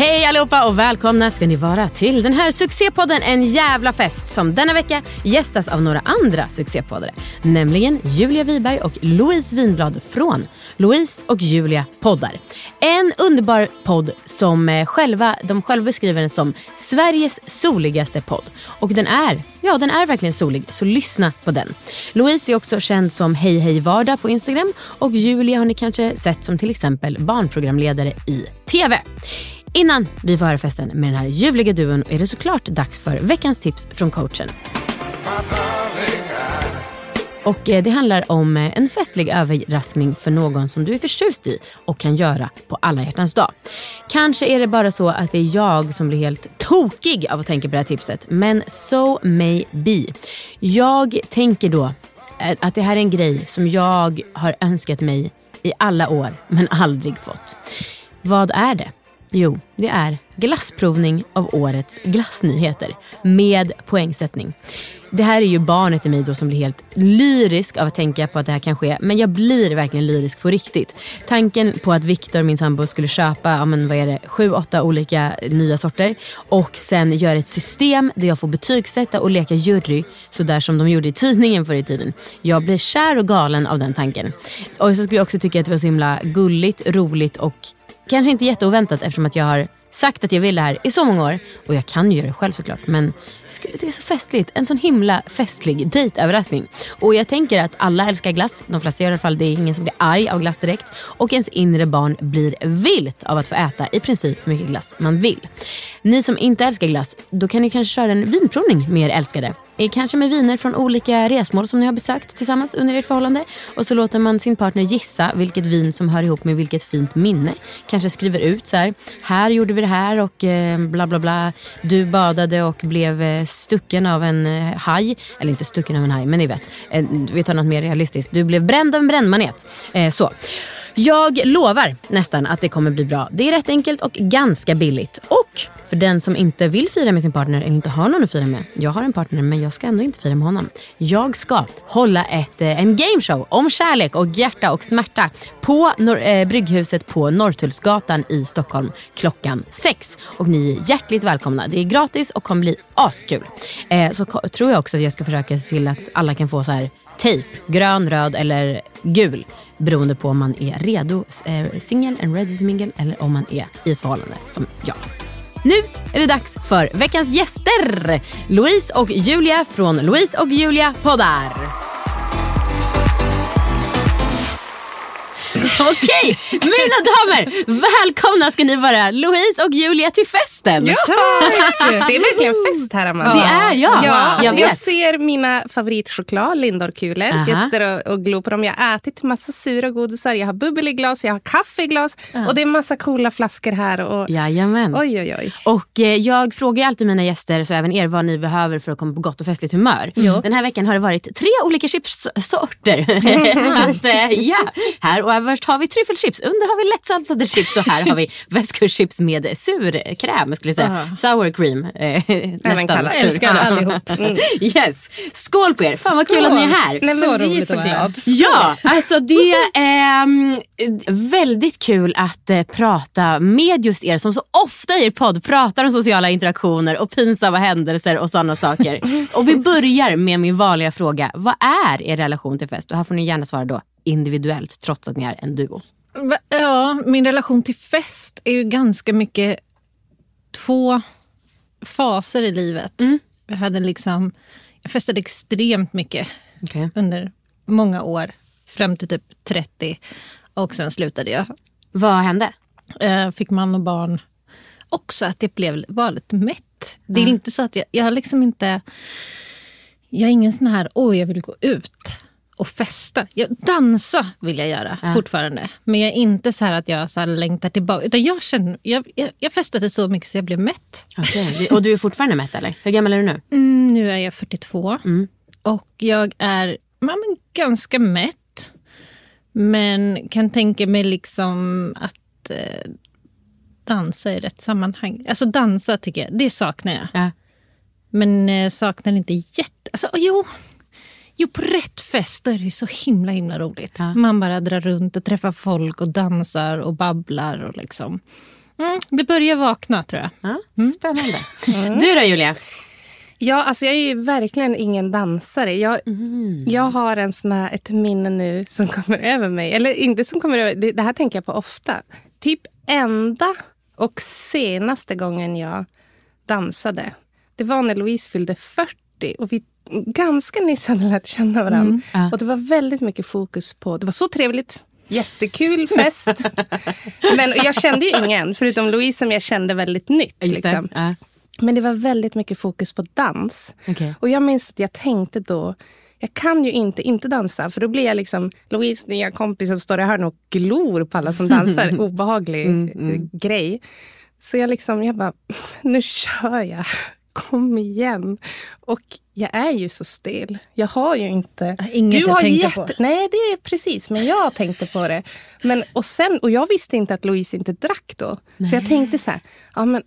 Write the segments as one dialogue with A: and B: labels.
A: Hej allihopa och välkomna ska ni vara till den här succépodden En jävla fest som denna vecka gästas av några andra succépoddare. Nämligen Julia Wiberg och Louise Winblad från Louise och Julia poddar. En underbar podd som eh, själva, de själva beskriver den som Sveriges soligaste podd. Och den är, ja den är verkligen solig så lyssna på den. Louise är också känd som Hej Hej Vardag på Instagram och Julia har ni kanske sett som till exempel barnprogramledare i TV. Innan vi får höra festen med den här ljuvliga duon är det såklart dags för veckans tips från coachen. Och eh, det handlar om eh, en festlig överraskning för någon som du är förtjust i och kan göra på alla hjärtans dag. Kanske är det bara så att det är jag som blir helt tokig av att tänka på det här tipset, men so may be. Jag tänker då eh, att det här är en grej som jag har önskat mig i alla år, men aldrig fått. Vad är det? Jo, det är glassprovning av årets glassnyheter med poängsättning. Det här är ju barnet i mig då som blir helt lyrisk av att tänka på att det här kan ske. Men jag blir verkligen lyrisk på riktigt. Tanken på att Viktor, min sambo, skulle köpa ja, men vad är det, sju, åtta olika nya sorter och sen göra ett system där jag får betygsätta och leka jury sådär som de gjorde i tidningen förr i tiden. Jag blir kär och galen av den tanken. Och så skulle jag också tycka att det var så himla gulligt, roligt och Kanske inte jätteoväntat eftersom att jag har sagt att jag vill det här i så många år. Och jag kan ju göra det själv såklart. Men det är så festligt. En sån himla festlig dejtöverraskning. Och jag tänker att alla älskar glass. De flesta gör i alla fall. Det är ingen som blir arg av glass direkt. Och ens inre barn blir vilt av att få äta i princip hur mycket glass man vill. Ni som inte älskar glass, då kan ni kanske köra en vinprovning med er älskade. Kanske med viner från olika resmål som ni har besökt tillsammans under ert förhållande. Och så låter man sin partner gissa vilket vin som hör ihop med vilket fint minne. Kanske skriver ut så här. Här gjorde vi det här och eh, bla bla bla. Du badade och blev eh, stucken av en eh, haj. Eller inte stucken av en haj, men ni vet. Eh, vi tar något mer realistiskt. Du blev bränd av en brännmanet. Eh, så. Jag lovar nästan att det kommer bli bra. Det är rätt enkelt och ganska billigt. Och för den som inte vill fira med sin partner eller inte har någon att fira med. Jag har en partner men jag ska ändå inte fira med honom. Jag ska hålla ett, eh, en gameshow om kärlek och hjärta och smärta på Nor eh, Brygghuset på Norrtullsgatan i Stockholm klockan sex. Och ni är hjärtligt välkomna. Det är gratis och kommer bli askul. Eh, så tror jag också att jag ska försöka se till att alla kan få så här tejp, grön, röd eller gul beroende på om man är redo, eh, singel, and ready to mingle eller om man är i ett förhållande som jag. Nu är det dags för veckans gäster. Louise och Julia från Louise och Julia poddar. Okej, mina damer, välkomna ska ni vara Louise och Julia till festen.
B: Ja, det är verkligen fest här Amanda.
A: Det är jag.
B: Ja, alltså,
A: jag,
B: jag ser mina favoritchoklad, Lindorkulor. Jag sitter och, och glor på dem. Jag har ätit massa sura godisar. Jag har bubbel i glas, jag har kaffe i glas. Uh. Och det är massa coola flaskor här. Och,
A: Jajamän.
B: Oj, oj, oj.
A: Och eh, jag frågar alltid mina gäster, så även er, vad ni behöver för att komma på gott och festligt humör.
B: Jo.
A: Den här veckan har det varit tre olika chipssorter. så att, eh, ja. Här och överst har vi tryffelchips, under har vi lättsaltade chips och här har vi västkustchips med surkräm, skulle jag säga. Uh. Sour cream. Eh,
B: Även kallat. Älskar allihop. Mm.
A: Yes. Skål på er, fan vad kul att ni är här.
B: Nej, så roligt så glad.
A: Ja, alltså det är eh, väldigt kul att eh, prata med just er som så ofta i er podd pratar om sociala interaktioner och pinsamma händelser och sådana saker. och vi börjar med min vanliga fråga. Vad är er relation till fest? Och här får ni gärna svara då individuellt trots att ni är en duo?
C: Ja, min relation till fest är ju ganska mycket två faser i livet. Jag, hade liksom, jag festade extremt mycket
A: Okej.
C: under många år, fram till typ 30. Och sen slutade jag.
A: Vad hände?
C: Eh, fick man och barn. Också att jag blev, var lite mätt. Det är inte så att jag, jag har liksom inte... Jag är ingen sån här, oj jag vill gå ut och festa. Jag, dansa vill jag göra fortfarande. Men jag är inte så här att jag så här längtar tillbaka. Utan jag, känner, jag, jag, jag festade så mycket så jag blev mätt.
A: Okej. Och du är fortfarande mätt eller? Hur gammal är du nu?
C: Mm, nu är jag 42 och jag är ja, men, ganska mätt. Men kan tänka mig liksom att eh, dansa i rätt sammanhang. Alltså dansa tycker jag, det saknar jag.
A: Ja.
C: Men eh, saknar inte jätte... Alltså, jo, jo, på rätt fest då är det så himla himla roligt. Man bara drar runt och träffar folk och dansar och babblar. Och liksom. mm, det börjar vakna tror jag.
A: Ja, spännande. Du då Julia?
B: Ja, alltså jag är ju verkligen ingen dansare. Jag, jag har en sån här, ett minne nu som kommer över mig. Eller inte som kommer över, det, det här tänker jag på ofta. Typ enda och senaste gången jag dansade, det var när Louise fyllde 40 och vi ganska nyss hade lärt känna varandra. Och det var väldigt mycket fokus på, det var så trevligt, jättekul fest. Men jag kände ju ingen, förutom Louise som jag kände väldigt nytt. Liksom.
A: Ja.
B: Men det var väldigt mycket fokus på dans.
A: Okej.
B: Och jag minns att jag tänkte då, jag kan ju inte inte dansa för då blir jag liksom Louise nya kompis som står i hörnet och glor på alla som dansar. Obehaglig eh, grej. Så jag liksom, jag bara, nu kör jag. Kom igen. Och jag är ju så stel. Jag har ju inte...
C: inget att tänka på.
B: Nej, det är precis. Men jag tänkte på det. Men, och, sen, och jag visste inte att Louise inte drack då. Så jag tänkte så här, ja, men,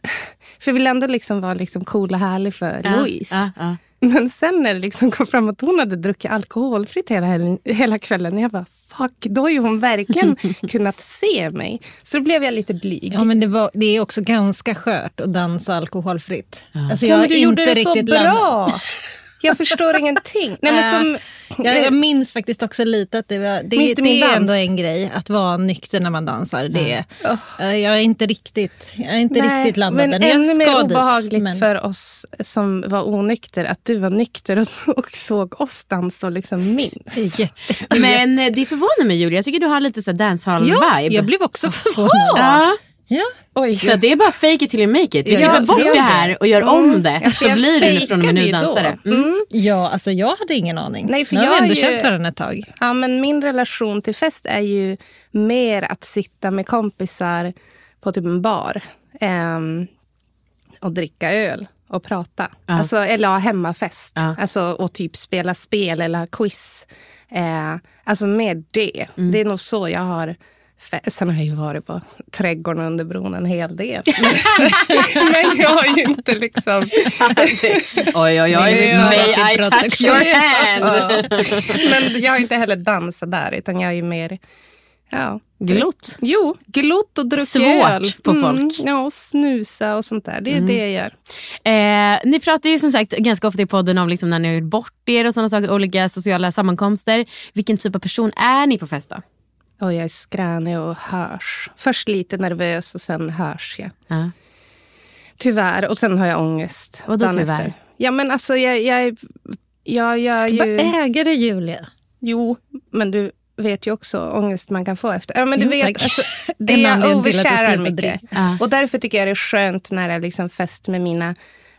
B: för jag vill ändå liksom vara liksom cool och härlig för Louise.
A: Ja, ja.
B: Men sen när det liksom kom fram att hon hade druckit alkoholfritt hela, helgen, hela kvällen. Jag bara, fuck, då har ju hon verkligen kunnat se mig. Så då blev jag lite blyg.
C: Ja, men det, var, det är också ganska skört att dansa alkoholfritt. Alltså,
B: Ja,
C: jag
B: men
C: har
B: du
C: inte
B: gjorde det
C: riktigt
B: så bra. Jag förstår ingenting. Nej, men som,
C: Jag, jag minns faktiskt också lite att det, var, det, det är ändå en grej att vara nykter när man dansar. Det, är- Jag är inte riktigt, jag är inte
B: Nej,
C: riktigt landad
B: men
C: än. Jag
B: ännu mer
C: dit,
B: obehagligt
C: men-
B: för oss som var onykter att du var nykter och, och såg oss dansa och liksom minns.
C: Det är jätte-
A: Men eh, det förvånar mig Julia. Jag tycker du har lite så här
C: Ja,
A: dancehall-vibe.
C: jag blev också förvånad.
A: Ja.
C: Ja.
B: Oj,
A: Så det är bara fake it till you make it.
C: Ja,
A: klipper bort det här och gör om det.
B: Alltså,
A: Så
B: jag
A: blir du från och med nu dansare. Mm.
C: ja, alltså jag hade ingen aning.
B: Nej, för
C: nu har
B: jag
C: vi ändå
B: ju-
C: känt varandra ett tag.
B: Ja, men min relation till fest är ju mer att sitta med kompisar på typ en bar ehm, och dricka öl och prata. Alltså, eller ha hemmafest.
A: Ja.
B: Alltså, och typ spela spel eller ha quiz. Eh, alltså mer det.
A: Mm.
B: Det är nog så jag har... Sen har jag ju varit på trädgården under bron en hel del. men jag har ju inte liksom...
A: Oj, oj, oj. May I touch your hand?
B: Men jag har inte heller dansat där, utan jag är ju mer... Ja.
A: Glott.
B: Jo, glott och druckit
A: Svårt
B: öl.
A: på folk. Mm.
B: Ja, och snusa och sånt där. Det är det jag gör.
A: Eh, ni pratar ju som sagt ganska ofta i podden om liksom när ni har gjort bort er och sådana saker, olika sociala sammankomster. Vilken typ av person är ni på fest då?
B: Och jag är skränig och hörs. Först lite nervös och sen hörs jag.
A: Ja.
B: Tyvärr. Och sen har jag ångest.
A: Vadå tyvärr?
B: Efter. Ja, men alltså jag, jag, jag gör
C: Du
B: ju...
C: bara äga det Julia.
B: Jo, men du vet ju också ångest man kan få efter. Ja, men du
C: Jo,
B: vet, alltså,
C: Det är
B: jag
C: jag
B: oversharar mycket.
A: Ja.
B: Och därför tycker jag det är skönt när det är liksom fest med mina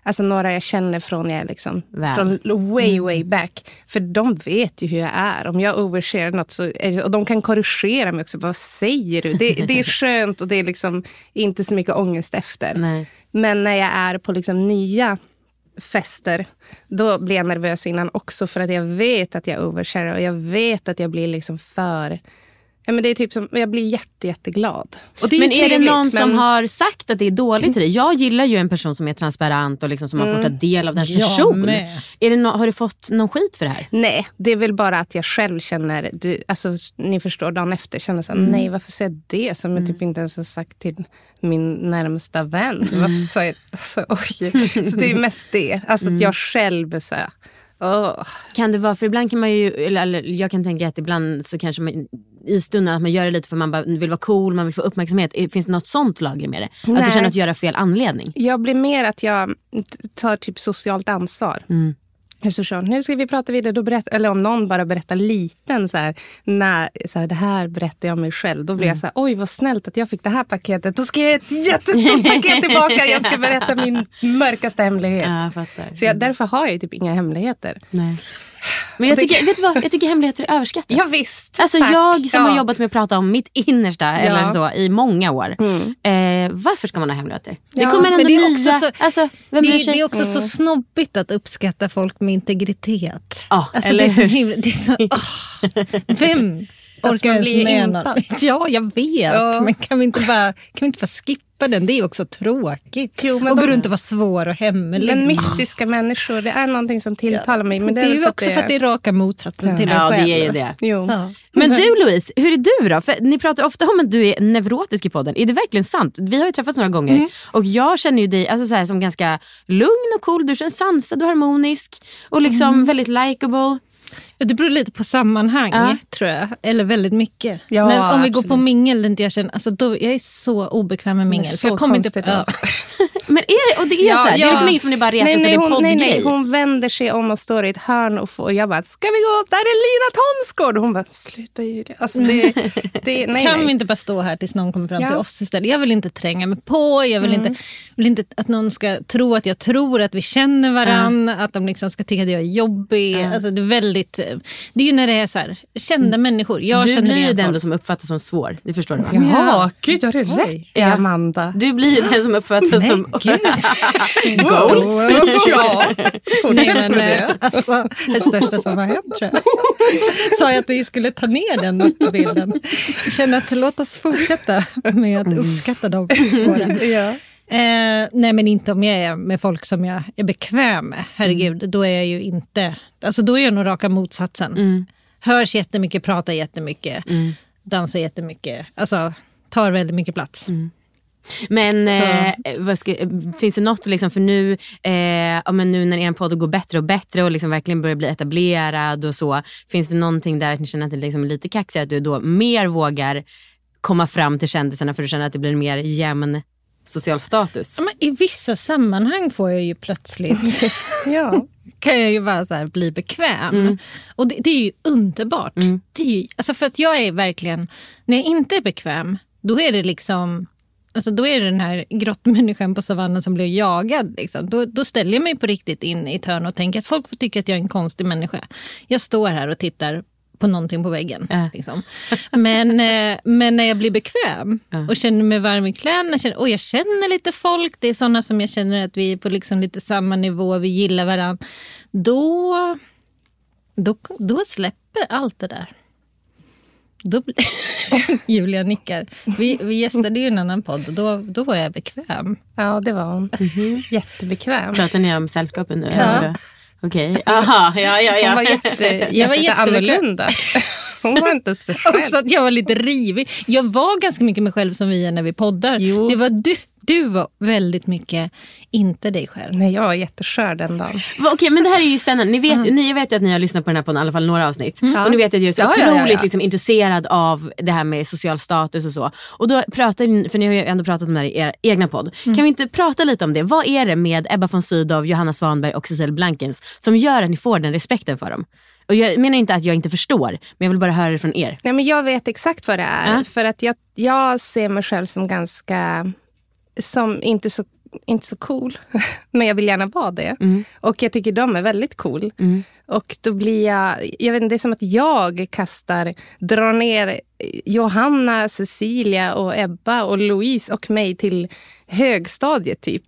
B: Alltså några jag känner från jag liksom,
A: Väl.
B: från way way back. För de vet ju hur jag är. Om jag overshare något så är och de kan korrigera mig också. Vad säger du? Det, det är skönt och det är liksom inte så mycket ångest efter.
A: Nej.
B: Men när jag är på liksom nya fester, då blir jag nervös innan också för att jag vet att jag oversharar och jag vet att jag blir liksom för... Ja, men det är typ som, jag blir jätte, jätteglad. Och det är
A: Men är det någon som
B: men-
A: har sagt att det är dåligt till dig? Jag gillar ju en person som är transparent och liksom som man får ta del av dens
C: Jag
A: person.
C: med.
A: Är det no- har du fått någon skit för det här?
B: Nej, det är väl bara att jag själv känner, du, alltså, ni förstår, dagen efter känner så här,
A: Mm.
B: nej varför säger jag det som jag typ inte ens har sagt till min närmsta vän?
A: Mm.
B: Varför sa jag, alltså, oj. Så det är mest det, alltså att jag själv så här, Åh.
A: Kan det vara, för ibland kan man ju, eller, eller jag kan tänka att ibland så kanske man i stunden att man gör det lite för man bara vill vara cool, man vill få uppmärksamhet. Finns det något sånt lager med det? Att
B: Nej.
A: du känner att du gör av fel anledning?
B: Jag blir mer att jag tar typ socialt ansvar.
A: Mm.
B: Så, nu ska vi prata vidare. Då berätt, eller om någon bara berättar liten, så här, när, så här, det här berättar jag mig själv. Då blir
A: Mm.
B: jag så här, oj vad snällt att jag fick det här paketet. Då ska jag ge ett jättestort paket tillbaka. Jag ska berätta min mörkaste hemlighet.
A: Ja, jag.
B: Så jag, därför har jag typ inga hemligheter.
A: Nej. Men jag tycker, vet du vad? jag tycker hemligheter är överskattat.
B: Ja, visst.
A: Alltså
B: Tack.
A: jag som
B: Ja.
A: har jobbat med att prata om mitt innersta eller
B: Ja.
A: så, i många år. Eh, varför ska man ha hemligheter? Det
B: Ja,
A: kommer ändå
C: det är
A: nya...
C: så-
A: alltså,
C: Det, är- det också så snobbigt att uppskatta folk med integritet.
A: Ja,
C: alltså,
A: eller
C: det är så himla, det är så, åh, Vem orkar ens med? Ja, jag vet. Men kan vi, inte bara, kan vi inte bara skippa den? Det är också tråkigt.
B: Jo, men
C: och gå runt och vara svår och hemlig.
B: Men mystiska människor, det är någonting som tilltalar mig. Men
C: det
B: det
C: är ju också för att det är raka motsatsen till dig
A: Ja,
C: själv.
A: det är ju det.
B: Jo.
C: Ja.
A: Men du Louise, hur är du då? För ni pratar ofta om att du är neurotisk i podden. Är det verkligen sant? Vi har ju träffats några gånger
C: Mm.
A: och jag känner ju dig alltså, så här, som ganska lugn och cool. Du känns sansad och harmonisk och liksom
C: Mm.
A: väldigt likable.
C: Det beror lite på sammanhang,
A: Ja.
C: tror jag. Eller väldigt mycket.
B: Ja,
C: När, om vi går på
B: absolut.
C: mingel, inte jag, känner, alltså, då, jag är så obekväm med mingel.
B: så
C: för jag kommer inte, ja.
A: Men är det, och det är så här, det är liksom inget som ni bara retar
B: nej, nej, hon, nej, nej, hon vänder sig om och står i ett hörn och, får, och jag bara, ska vi gå? Där är Lina Thomsgård! Och hon bara, sluta Julia. Alltså, det, det, nej,
C: kan
B: nej.
C: vi inte bara stå här tills någon kommer fram
B: Ja.
C: till oss istället? Jag vill inte tränga mig på, jag vill, inte, vill inte att någon ska tro att jag tror att vi känner varann, att de liksom ska tycka att jag är jobbig. Alltså, det, är väldigt, det är ju när det är så här, kända människor. Jag
A: du
C: känner
A: blir ju den då som uppfattas som svår. Det förstår du va?
B: Jaha, gud, du har det rätt
A: Ja.
B: Amanda.
A: Du blir ju den som uppfattas som...
C: gud.
A: Goals.
B: ja,
C: Nej,
B: fortsätt
C: men,
B: med
C: eh,
B: det.
C: alltså, det största som har hänt tror jag. Sa jag att vi skulle ta ner den bilden. Jag känner att låt oss fortsätta med att uppskatta dem.
B: Ja.
C: Eh, nej men inte om jag är med folk som jag är bekväm med. Herregud, då är jag ju inte... Alltså då är jag nog raka motsatsen. Hörs jättemycket, pratar jättemycket, dansar jättemycket. Alltså tar väldigt mycket plats.
A: Men eh, vad ska, finns det något, liksom, för nu, eh, ja, men nu när er podd går bättre och bättre och liksom verkligen börjar bli etablerad och så. Finns det någonting där att ni känner att det liksom är lite kaxigare, att du då mer vågar komma fram till kändisarna för du känner att det blir en mer jämn social status?
C: Ja, men I vissa sammanhang får jag ju plötsligt
B: Ja.
C: kan jag ju bara så här bli bekväm. Och det, det är ju underbart. Det är ju, alltså för att jag är verkligen, när jag inte är bekväm, då är det liksom Alltså då är det den här grottmänniskan på savannen som blir jagad. Liksom. Då, då ställer jag mig på riktigt in i ett hörn och tänker att folk får tycka att jag är en konstig människa. Jag står här och tittar på någonting på väggen.
A: Ja.
C: Liksom. Men, eh, men när jag blir bekväm och känner mig varm i kläderna, känner, och jag känner lite folk, det är sådana som jag känner att vi är på liksom lite samma nivå, vi gillar varandra. Då, då, då släpper allt det där. Då. Julia nickar. Vi, vi gästade ju en annan podd och då, då var jag bekväm.
B: ja, det var hon. Jättebekväm.
A: Pratar ni om sällskapet nu?
C: Ja.
A: Okej, aha, ja, ja, ja.
B: Hon var jätte,
C: Jag var
B: jätte annorlunda. Hon var inte sig
C: Också
B: själv.
C: att jag var lite rivig. Jag var ganska mycket mig själv som vi är när vi poddar.
A: Jo.
C: Det var du, du var väldigt mycket inte dig själv.
B: Nej, jag var jätteskör den dagen.
A: Okej, men det här är ju spännande. Ni vet, ni vet att ni har lyssnat på den här podden i alla fall några avsnitt. Och ni vet att jag är så
B: Ja,
A: otroligt
B: ja, ja.
A: Liksom, intresserad av det här med social status och så. Och då pratar ni, för ni har ju ändå pratat om det här i er egna podd. Kan vi inte prata lite om det? Vad är det med Ebba von Sydow, Johanna Svanberg och Cecile Blankens som gör att ni får den respekten för dem? Och jag menar inte att jag inte förstår, men jag vill bara höra det från er.
B: Nej, men jag vet exakt vad det är.
A: Ja.
B: För att jag, jag ser mig själv som ganska... Som inte så, inte så cool. men jag vill gärna vara det. Och jag tycker de är väldigt cool. Och då blir jag... jag vet inte, det är som att jag kastar, drar ner Johanna, Cecilia och Ebba och Louise och mig till högstadiet typ.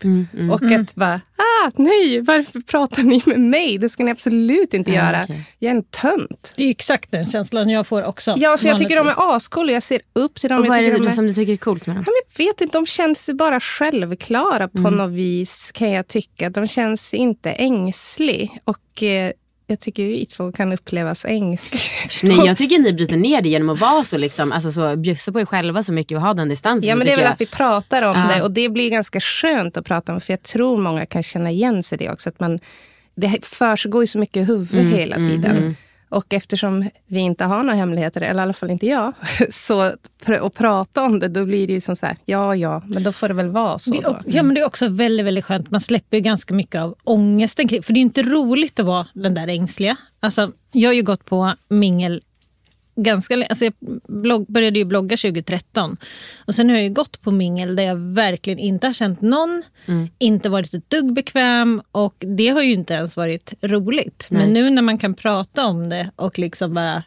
B: Och att bara, ah nej, varför pratar ni med mig? Det ska ni absolut inte
A: Ja,
B: göra.
A: okej.
B: Jag är en tönt.
C: Det är exakt den känslan jag får också.
B: Ja, för jag tycker de är ascoola. Jag ser upp till dem.
A: Och vad är det
B: de
A: som du tycker är coolt med dem?
B: Ja, jag vet inte, de känns bara självklara på något vis kan jag tycka. De känns inte ängslig. Och eh, jag tycker vi två kan upplevas ängslig.
A: Nej, jag tycker ni bryter ner det genom att vara så, liksom, alltså, så bjussa på er själva så mycket och ha den distansen.
B: Ja, men det är väl
A: jag.
B: att vi pratar om
A: Ja.
B: det och det blir ganska skönt att prata om för jag tror många kan känna igen sig i det också. Att man, det försiggår ju så mycket i huvudet hela tiden. Och eftersom vi inte har några hemligheter, eller i alla fall inte jag, så att prata om det, då blir det ju som så här, ja ja, men då får det väl vara så.
C: Är, ja, men det är också väldigt, väldigt skönt. Man släpper ju ganska mycket av ångesten. För det är inte roligt att vara den där ängsliga. Alltså, jag har ju gått på mingel ganska länge. Alltså jag blogg, började ju blogga 2013. Och sen har jag ju gått på mingel där jag verkligen inte har känt någon. Inte varit ett dugg bekväm. Och det har ju inte ens varit roligt. Men nu när man kan prata om det och liksom bara...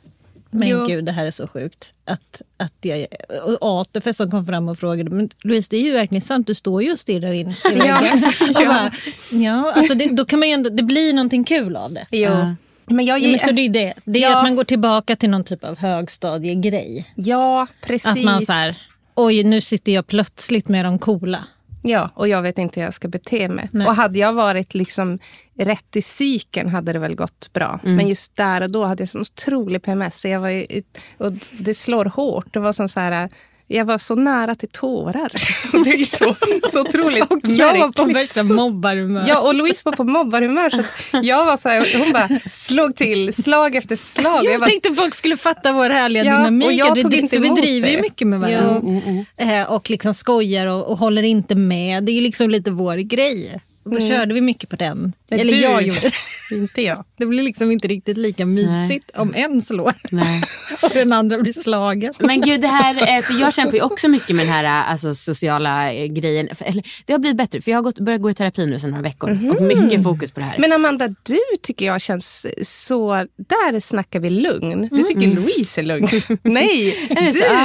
C: Men
B: Jo.
C: gud, det här är så sjukt. Att, att jag, och ATF som kom fram och frågade, men Louise det är ju verkligen sant, du står ju och stirrar in i väggen. och bara, ja, alltså det, då kan man ändå, det blir någonting kul av det.
B: Jo. Men jag
C: Ja, men så det är det. Det är
B: Ja.
C: att man går tillbaka till någon typ av högstadiegrej.
B: ja, precis.
C: Att man så här, oj nu sitter jag plötsligt med de coola.
B: Ja, och jag vet inte hur jag ska bete mig.
C: Nej.
B: Och hade jag varit liksom rätt i psyken hade det väl gått bra.
C: Mm.
B: Men just där och då hade jag sån otrolig PMS. Så jag var ju, och det slår hårt. Det var som så här, jag var så nära till tårar. det är så, så otroligt
C: Jag var på värsta mobbarhumör.
B: Ja, och Louise var på mobbarhumör. Så jag var så här, hon bara slog till slag efter slag. Och
C: jag
B: jag bara,
C: tänkte folk skulle fatta vår härliga
B: Ja,
C: dynamik.
B: och jag tog
C: dri-
B: inte
C: vi driver ju
B: det.
C: mycket med varandra. Eh, och liksom skojar och, och håller inte med. Det är ju liksom lite vår grej. Då körde vi mycket på den.
B: Men
C: Eller
B: du-
C: jag gjorde det.
B: inte jag.
C: Det blir liksom inte riktigt lika mysigt om en slår
A: Nej.
C: och den andra blir slagen.
A: Men gud, det här, eh, för jag kämpar ju också mycket med den här eh, alltså, sociala eh, grejen. Eller, det har blivit bättre, för jag har gått, börjat gå i terapi nu sedan några veckor. Och mycket fokus på det här.
B: Men Amanda, du tycker jag känns så... Där snackar vi lugn. Du tycker Louise är lugn. Nej,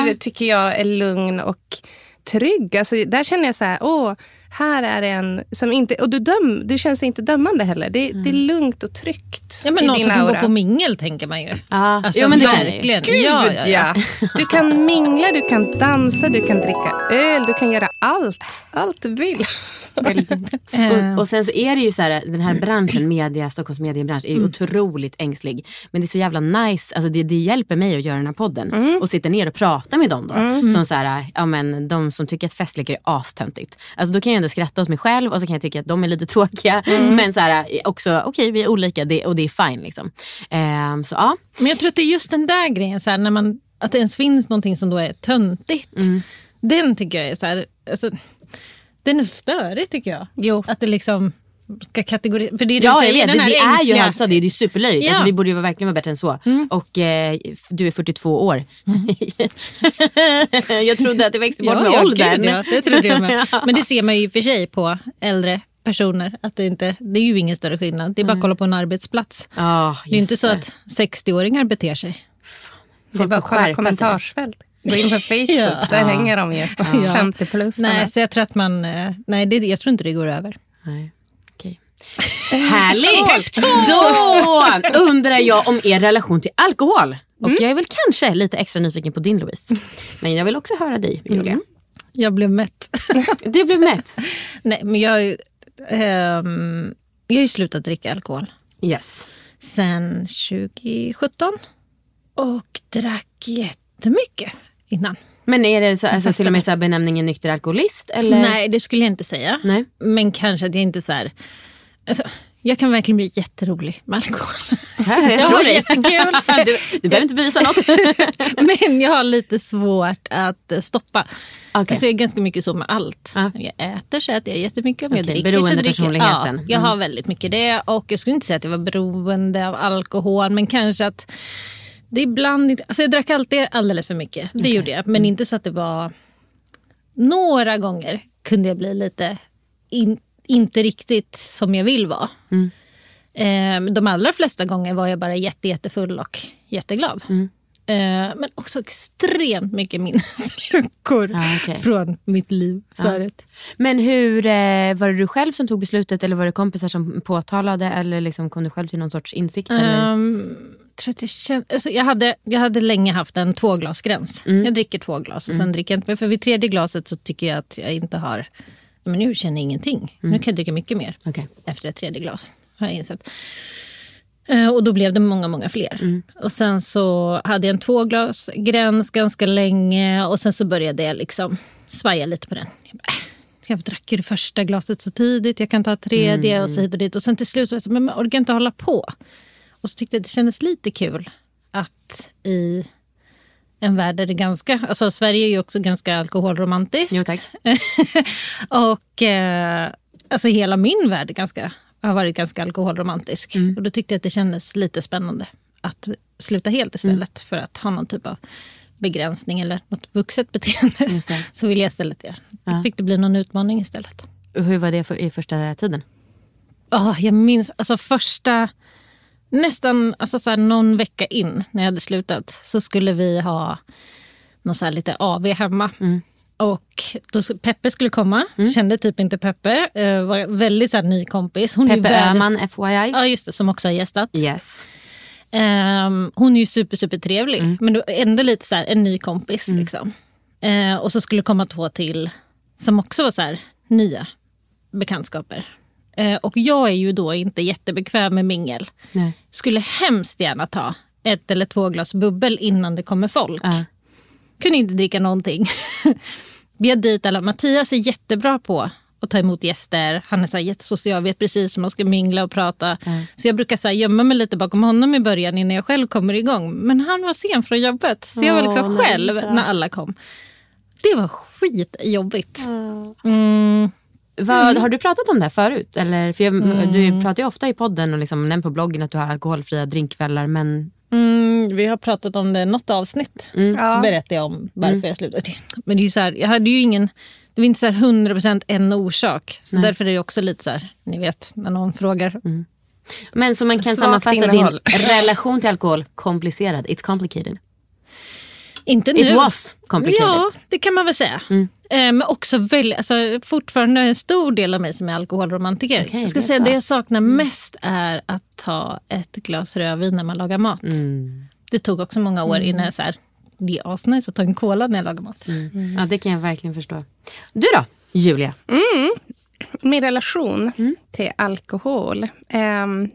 B: du tycker jag är lugn och trygg. Alltså, där känner jag så här, åh, här är en som inte... Och du, döm, du känns inte dömande heller. Det, det är lugnt och tryggt
C: Ja, men någon som kan gå på mingel tänker man ju.
A: Ja,
C: Alltså,
A: jo, men det
C: verkligen.
B: Gud,
C: ja, ja, ja.
B: Du kan mingla, du kan dansa, du kan dricka öl, du kan göra allt. Allt du vill.
A: Och, och sen så är det ju så här, den här branschen, media, Stockholms mediebransch, är ju otroligt ängslig. Men det är så jävla nice, alltså det, det hjälper mig att göra den här podden. Och sitta ner och prata med dem då. Som så här, ja men de som tycker att festlekar är astöntigt. Alltså då kan jag ändå skratta åt mig själv och så kan jag tycka att de är lite tråkiga. Men så här, också, okej vi är olika det, och det är fine liksom. Ehm, så ja.
C: Men jag tror att det är just den där grejen, så här, när man, att det ens finns någonting som då är töntigt.
A: Mm.
C: Den tycker jag är så här, alltså, den är störig tycker jag.
B: Jo.
C: Att det liksom ska kategorisera. För det är det
A: Ja, jag vet. Det, det är ju högstadiet, det är superlöjligt.
C: Ja.
A: Alltså, vi borde ju verkligen vara bättre än så. Och eh, du är 42 år. jag trodde att det växte bort med
C: ja,
A: åldern.
C: Gud, ja, det trodde jag med. Men det ser man ju för sig på äldre personer. Att det, inte, det är ju ingen större skillnad. Det är bara att kolla på en arbetsplats.
A: Ja,
C: det är inte så att 60-åringar beter sig.
B: Det är bara att kolla kommentarsfält. Gå in på Facebook,
C: Ja.
B: där hänger de ju. 50 plus.
C: Nej, så jag tror att man... eh, Nej, det, jag tror inte det går över.
A: Nej. Okej. Härligt! Då undrar jag om er relation till alkohol. Och jag är väl kanske lite extra nyfiken på din Louise. Men jag vill också höra dig Julia.
C: Jag blev mätt.
A: Du blev mätt.
C: Nej, men jag, ehm, jag har ju slutat dricka alkohol
A: Yes.
C: sen 2017. Och drack jättemycket innan.
A: Men är det så, alltså, till och med så benämningen nykter alkoholist? Eller?
C: Nej, det skulle jag inte säga.
A: Nej.
C: Men kanske att jag inte så här... Alltså, jag kan verkligen bli jätterolig med alkohol.
A: Ja, jag
C: Ja,
A: tror dig.
C: jättekul.
A: Du, du behöver inte bevisa något.
C: Men jag har lite svårt att eh, stoppa.
A: Okej.
C: Alltså jag är ganska mycket så med allt.
A: Ja.
C: Om jag äter så äter jag jättemycket. Om jag
A: Okej,
C: dricker så dricker jag. Ja, jag har väldigt mycket det. Och jag skulle inte säga att jag var beroende av alkohol. Men kanske att det ibland inte... Alltså jag drack alltid alldeles för mycket. Det gjorde jag. Men inte så att det var... Några gånger kunde jag bli lite... In, inte riktigt som jag vill vara. Eh, de allra flesta gånger var jag bara jätte, jättefull och jätteglad. Eh, men också extremt mycket minnesluckor
A: Ja, okej.
C: från mitt liv förut.
A: Men hur, eh, var det du själv som tog beslutet eller var det kompisar som påtalade eller liksom kom du själv till någon sorts insikt? Eller?
C: Um, tror att det kän- alltså jag, hade, jag hade länge haft en tvåglasgräns. Jag dricker två glas och sen dricker jag inte mer. För vid tredje glaset så tycker jag att jag inte har... Men nu känner jag ingenting. Nu kan jag dricka mycket mer
A: Okej.
C: efter ett tredje glas. Har jag insett. Eh, Och då blev det många, många fler. Och sen så hade jag en tvåglasgräns ganska länge och sen så började jag liksom svaja lite på den. Jag bara, äh, jag drack ju det första glaset så tidigt, jag kan ta tredje och så hit och dit. Och sen till slut så jag men man orkar inte hålla på. Och så tyckte jag det kändes lite kul att i en värld där det ganska... Alltså Sverige är ju också ganska alkoholromantiskt.
A: Jo,
C: och eh, alltså hela min värld är ganska, har varit ganska alkoholromantisk. Och då tyckte jag att det kändes lite spännande att sluta helt istället för att ha någon typ av begränsning eller något vuxet beteende. Så vill jag istället göra. Då fick det bli någon utmaning istället.
A: Hur var det för, i första tiden?
C: Ja, jag minns alltså första, nästan alltså så här, någon vecka in när jag hade slutat så skulle vi ha någon så lite AV hemma. Och då, Peppe skulle komma, kände typ inte Peppe, eh, var väldigt så här, ny kompis. Hon är
A: Peppe
C: världens-
A: Öhman, FYI.
C: Ja just det, som också har gästat.
A: Yes.
C: Ehm, hon är ju super, super trevlig men det var ändå lite så här, en ny kompis. Liksom. Eh, och så skulle komma två till som också var så här, nya bekantskaper. Eh, och jag är ju då inte jättebekväm med mingel.
A: Nej.
C: Skulle hemskt gärna ta ett eller två glas bubbel innan det kommer folk.
A: Ja.
C: Kunde inte dricka någonting. Bjöd dit alla. Mattias är jättebra på att ta emot gäster. Han är så här jättesocial, vet precis hur man ska mingla och prata. Så jag brukar så här gömma mig lite bakom honom i början innan jag själv kommer igång. Men han var sen från jobbet, så jag var liksom själv när alla kom. Det var skitjobbigt. Mm.
A: Vad, Har du pratat om det här förut? Eller, för jag, Du pratar ju ofta i podden och liksom nämner på bloggen att du har alkoholfria drinkkvällar. Men
C: Mm, vi har pratat om det något avsnitt.
B: Ja.
C: Berättade jag om varför jag slutade. Men det är ju så här, jag hade ju ingen... Det var inte så här 100% en orsak. Så därför är det också lite så här, ni vet, när någon frågar.
A: Men så man kan
B: Svagt
A: sammanfatta
B: innehåll.
A: din relation till alkohol komplicerad. It's complicated.
C: Inte nu.
A: It was complicated.
C: Ja, det kan man väl säga. Eh, men också väldigt, alltså, fortfarande en stor del av mig som är alkoholromantiker.
A: Okej,
C: jag ska
A: det
C: säga
A: så.
C: det jag saknar mest är att ta ett glas rödvin när man lagar mat.
A: Mm.
C: Det tog också många år innan jag så här, det är asnice att ta en cola när jag lagar mat.
A: Ja, det kan jag verkligen förstå. Du då, Julia?
B: Min relation till alkohol. Ehm,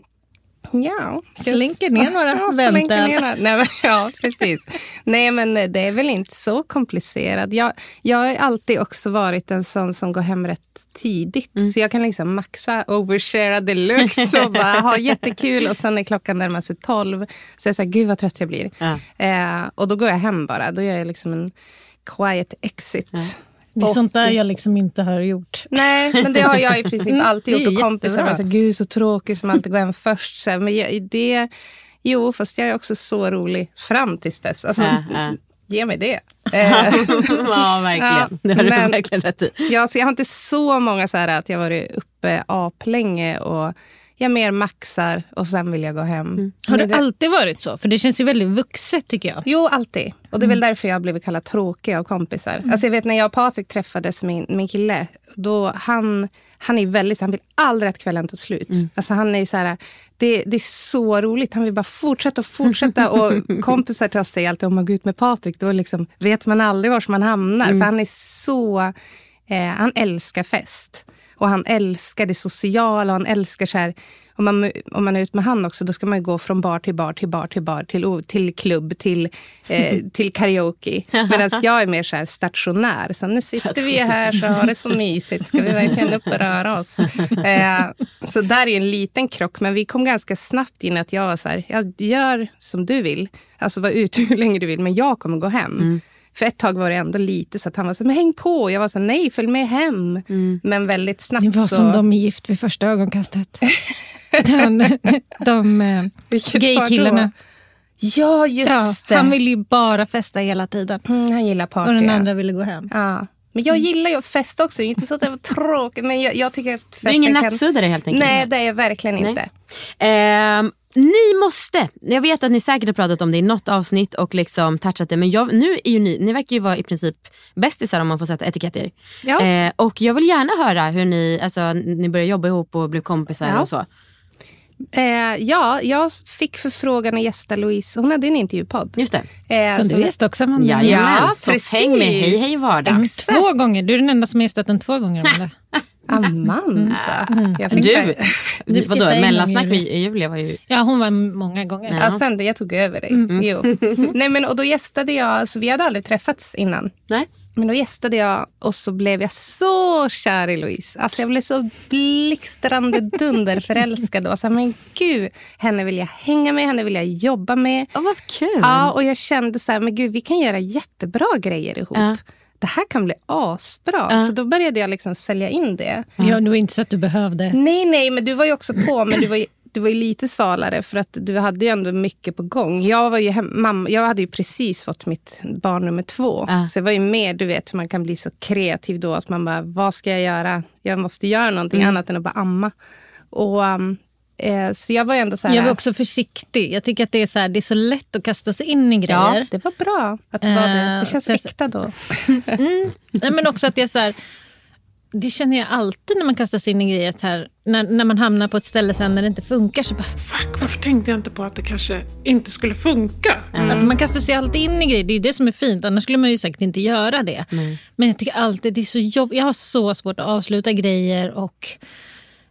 B: ja.
C: Slinker ner några
B: ja,
C: väntel.
B: ner några. Nej, men, Ja, precis. Nej, men det är väl inte så komplicerat. Jag, jag har alltid också varit en sån som går hem rätt tidigt. Så jag kan liksom maxa overshare deluxe och bara ha jättekul. Och sen är klockan närmar sig tolv. Så jag säger, gud vad trött jag blir.
A: Ja.
B: Eh, och då går jag hem bara. Då gör jag liksom en quiet exit.
C: Det är
B: Och-
C: sånt där jag liksom inte har gjort.
B: Nej, men det har jag i princip alltid
C: Det är
B: gjort. Och kompisar
C: jättebra.
B: var så här, gud så tråkig som alltid går hem först. Så här, men jag, det, jo, fast jag är också så rolig fram tills dess. Alltså,
A: Ja, ja.
B: ge mig det. Eh,
A: ja, verkligen.
B: Ja,
A: det har du
B: men-
A: verkligen rätt i.
B: ja, så jag har inte så många så här att jag varit uppe aplänge och jag mer maxar och sen vill jag gå hem.
C: Har
B: Men
C: det alltid varit så? För det känns ju väldigt vuxet tycker jag.
B: Jo, alltid. Och det är väl därför jag har blivit kallad tråkig av kompisar. Alltså jag vet när jag och Patrik träffades, min, min kille, då han, han är väldigt han vill aldrig att kvällen tar slut. Alltså han är så här, det, det är så roligt, han vill bara fortsätta och fortsätta. och kompisar till oss säger alltid, om man går ut med Patrik, då liksom vet man aldrig var man hamnar. För han är så, eh, han älskar fest. Och han älskar det sociala och han älskar så här, om man, om man är ute med han också, då ska man gå från bar till bar till bar till bar till, till klubb till, eh, till karaoke. Medan jag är mer så stationär. Så nu sitter vi här så har det så mysigt. Ska vi verkligen upp och röra oss? Eh, så där är en liten krock. Men vi kom ganska snabbt in att jag var så här, jag gör som du vill. Alltså var ute hur länge du vill, men jag kommer gå hem. För ett tag var det ändå lite så att han var så men häng på. Jag var så nej, följ med hem. Men väldigt snabbt
C: Det var
B: så...
C: som de är gift vid första ögonkastet. Den, de eh, gaykillarna.
B: Ja, just
C: Ja,
B: det.
C: han ville ju bara festa hela tiden.
B: Mm, han gillar party.
C: Och den
B: ja.
C: andra ville gå hem.
B: Ja. Men jag gillar ju att festa också. Det är inte så att det var tråkigt. Men jag, jag tycker att
A: Du
B: festen
A: är ingen
B: kan...
A: nattsuddare helt enkelt.
B: Nej, det är jag verkligen
A: Nej.
B: inte.
A: Ehm, ni måste, jag vet att ni säkert har pratat om det i något avsnitt och liksom touchat det men jag, nu är ju ni, ni verkar ju vara i princip bästisar om man får sätta etiketter.
B: Ja.
A: Eh, och jag vill gärna höra hur ni, alltså, ni började jobba ihop och blev kompisar
B: Ja.
A: och så.
B: Eh, ja, jag fick förfrågan att gästa Louise. Hon hade en intervjupodd.
A: Just det.
B: Eh,
C: Som
B: så-
C: du visste också Amanda.
A: Jajamän,
B: Ja,
A: så
B: precis.
A: häng med Hej Hej Vardag.
C: Två gånger. Du är den enda som har gästat den två gånger. Amanda.
B: Amanda. Jag fick
A: Du,
C: Du
A: vadå, mellansnack med
C: Julia.
A: Var ju...
C: Ja, hon var många gånger.
B: Ja, sen, jag tog över dig. Jo. Nej, men, och då gästade jag, så vi hade aldrig träffats innan.
A: Nej.
B: Men då gästade jag och så blev jag så kär i Louise. Alltså jag blev så blixtrande dunderförälskad. Och så här, men gud, henne vill jag hänga med, henne vill jag jobba med.
A: Ja, vad kul.
B: Ja, och jag kände så här, men gud, vi kan göra jättebra grejer ihop.
A: Ja.
B: Det här kan bli asbra.
A: Ja.
B: Så då började jag liksom sälja in det.
C: Ja, det var inte så att du behövde.
B: Nej, nej, men du var ju också på, men du var ju, du var ju lite svalare för att du hade ju ändå mycket på gång. Jag, var ju hem, mamma, jag hade ju precis fått mitt barn nummer två.
A: Ja.
B: Så jag var ju med, du vet hur man kan bli så kreativ då. Att man bara, vad ska jag göra? Jag måste göra någonting annat än att bara amma. Och, um, så jag var ändå så här...
C: Jag var också försiktig. Jag tycker att det är så, här, det är så lätt att kasta sig in i
B: Ja,
C: grejer.
B: det var bra att det var det.
C: Eh,
B: Det känns
C: så jag-
B: äkta då.
C: Nej, men också att jag så här, det känner jag alltid när man kastar sig in i grejer. Här, när, när man hamnar på ett ställe sen när det inte funkar så bara...
D: Fuck, varför tänkte jag inte på att det kanske inte skulle funka?
C: Alltså man kastar sig alltid in i grejer. Det är det som är fint. Annars skulle man ju säkert inte göra det. Men jag tycker alltid det är så jobbigt. Jag har så svårt att avsluta grejer. Och,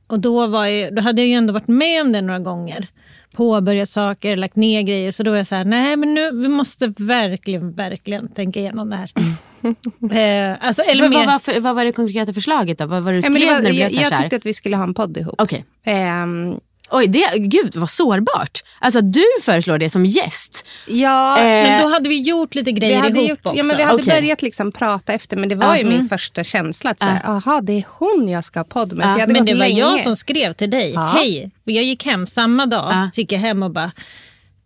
C: och då, var jag, då hade jag ju ändå varit med om det några gånger. Påbörjat saker, lagt ner grejer. Så då var jag så här, nej men nu vi måste verkligen, verkligen tänka igenom det här. eh, alltså, eller
A: Vad,
C: mer,
A: vad, var för, vad var det konkreta förslaget då? Vad var det du
B: Ja, men
A: skrev
B: det var,
A: när du blev
B: jag, jag tyckte att vi skulle ha en podd ihop.
A: Okej.
B: Ehm,
A: Oj, det, gud vad sårbart. Alltså du föreslår det som gäst.
B: ja,
A: Eh,
C: men då hade vi gjort lite
B: vi
C: grejer
B: hade,
C: ihop
B: gjort,
C: också.
B: ja, men vi hade
A: Okej.
B: börjat liksom prata efter, men det var ju min första känsla. Att säga, aha, det är hon jag ska ha podd med. Hade
C: Men det var
B: länge.
C: jag som skrev till dig. Hej, jag gick hem samma dag.
A: Ja.
C: Så gick jag hem och bara,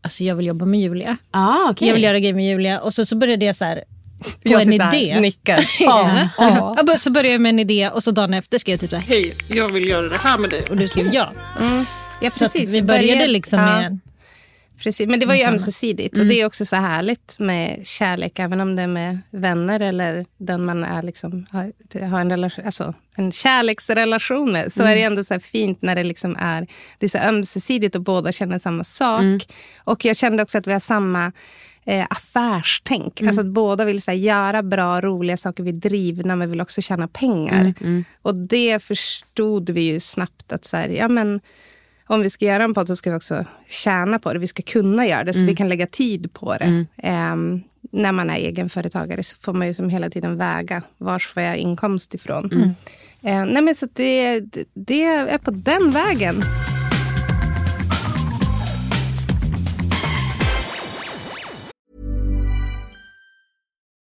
C: alltså jag vill jobba med Julia.
A: Ah, okej.
C: Jag vill göra grejer med Julia. Och så, så började jag så här, på
B: jag
C: en
B: här
C: idé.
B: och nickar.
C: Ja.
B: Ja.
C: Ja, Så började jag med en idé och så dagen efter skrev jag typ så här, hej.
D: Jag vill göra det här med dig.
C: Och du skrev ja.
B: Ja,
C: Så att
B: precis.
C: vi började
B: började-
C: liksom
B: ja.
C: med...
B: Precis, men det var ju ömsesidigt. Och det är också så härligt med kärlek, även om det är med vänner eller den man är liksom, har, har en, relation, alltså, en kärleksrelation med. Så är det ändå så fint när det liksom är, det är så ömsesidigt och båda känner samma sak. Och jag kände också att vi har samma eh, affärstänk. Alltså att båda vill så här, göra bra, roliga saker. Vi är drivna, men vill också tjäna pengar. Och det förstod vi ju snabbt att så här, ja men om vi ska göra en podd så ska vi också tjäna på det. Vi ska kunna göra det så vi kan lägga tid på det. Ehm, när man är egenföretagare så får man ju som hela tiden väga var får jag inkomst ifrån. Eh, nej men så det, det är på den vägen.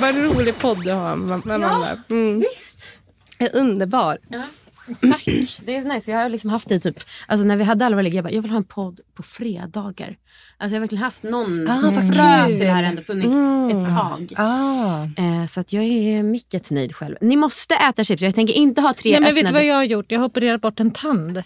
B: Vad rolig podd du har, Amanda. Mm.
A: Visst.
B: Är Underbar.
A: Tack. Det är så nice. Jag har liksom haft det typ, alltså när vi hade allvarliga, jag bara, jag vill ha en podd på fredagar. Alltså jag har verkligen haft någon
B: Ah,
A: frö till det här ändå funnits ett tag.
B: Ah.
A: Eh, så att jag är mycket nöjd själv. Ni måste äta chips. Jag tänker inte ha tre
C: Nej, men vet du
A: öppnade.
C: vad jag har gjort? Jag har opererat bort en tand.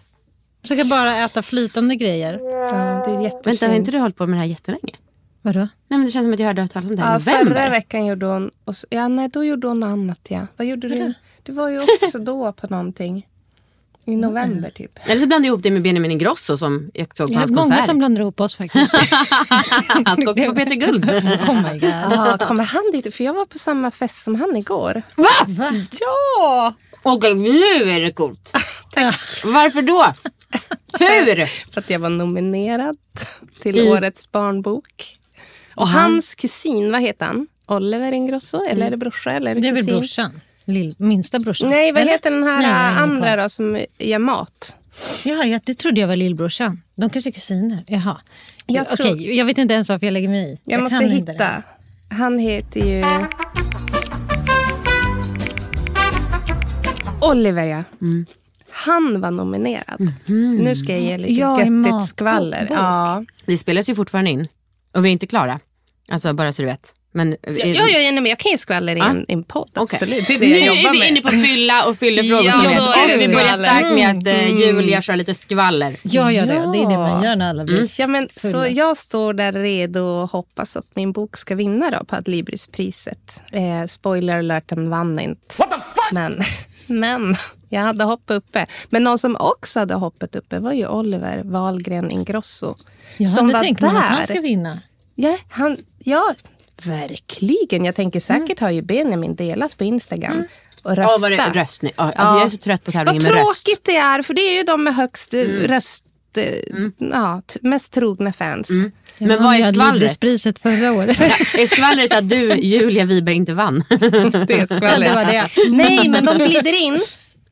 C: Så jag kan bara äta flytande grejer.
B: Ja, det är jättesynd.
A: Vänta, har inte du hållit på med det här jättelänge?
C: Vadå?
A: Nej men det känns som att jag hörde talas om det här i
B: Ja,
A: november.
B: förra veckan gjorde hon... Och så, ja, nej, då gjorde hon något annat. Ja. Vad gjorde du? Det var ju också då på någonting. I november typ.
A: Eller så blandade jag ihop det med Benjamin Ingrosso som jag såg på
C: Jag har
A: hans
C: många
A: konsert.
C: som blandar ihop oss faktiskt.
A: Han ska också på Peter Guld.
C: oh my god.
B: Ah, kommer han dit? För jag var på samma fest som han igår.
A: Va?
B: Ja!
A: Okej, nu är det coolt. Varför då? Hur?
B: För att jag var nominerad till
A: I-
B: årets barnbok. Och hans kusin, vad heter han? Oliver Ingrosso? Eller är det brorsa? Eller är det,
C: Det är väl
B: kusin?
C: brorsan? Lill, minsta brorsan?
B: Nej, vad
C: Eller?
B: heter den här
C: Nej, jag
B: andra då som gör mat?
C: Ja, ja, det trodde jag var lillbrorsan. De kanske är kusiner. Jaha.
B: Jag
C: Okej,
B: tror-
C: jag vet inte ens varför jag lägger mig i.
B: Jag, måste
C: inte det.
B: hitta. Han heter ju... Oliver, ja. Han var nominerad. Nu ska jag ge lite
C: Ja,
B: göttigt skvaller. Ja.
A: Det spelas ju fortfarande in. Och vi är inte klara. Alltså bara så du vet. Men,
B: Ja, ja, ja, nej, men jag kan ge skvaller i en, i en podd.
A: Okej.
B: Absolut. Det är det
A: Nu
B: jag jobbar
A: är vi
B: med.
A: inne på fylla och fyllefrågor.
B: Ja,
A: som
B: är
A: vi börjar starkt med att eh, Julia kör lite skvaller.
C: Jag gör det. Det är det man gör när alla blir
B: Ja, men, så jag står där redo och hoppas att min bok ska vinna då på Adlibrispriset. Eh, spoiler alert, den vann inte. Men, men jag hade hopp uppe. Men någon som också hade hoppet uppe var ju Oliver Wahlgren Ingrosso.
C: Jag
B: som var
C: tänkt
B: där.
C: att han ska vinna.
B: Ja, han, ja, verkligen. Jag tänker säkert har ju Benjamin delat på Instagram och
A: Ja,
B: röstat.
A: var det röstning? Ja, alltså,
B: Ja.
A: Jag är så trött på
B: Vad
A: tävlingen med röst.
B: tråkigt det är, för det är ju de med högst eh, röst... eh, Ja, t- mest trogna fans.
A: Men
C: Han
A: vad är skvallret?
C: Librispriset förra året.
A: Ja, är skvallret att du, Julia Wiberg, inte vann?
B: Det är skvallret.
C: det var det.
B: Nej, men de glider in.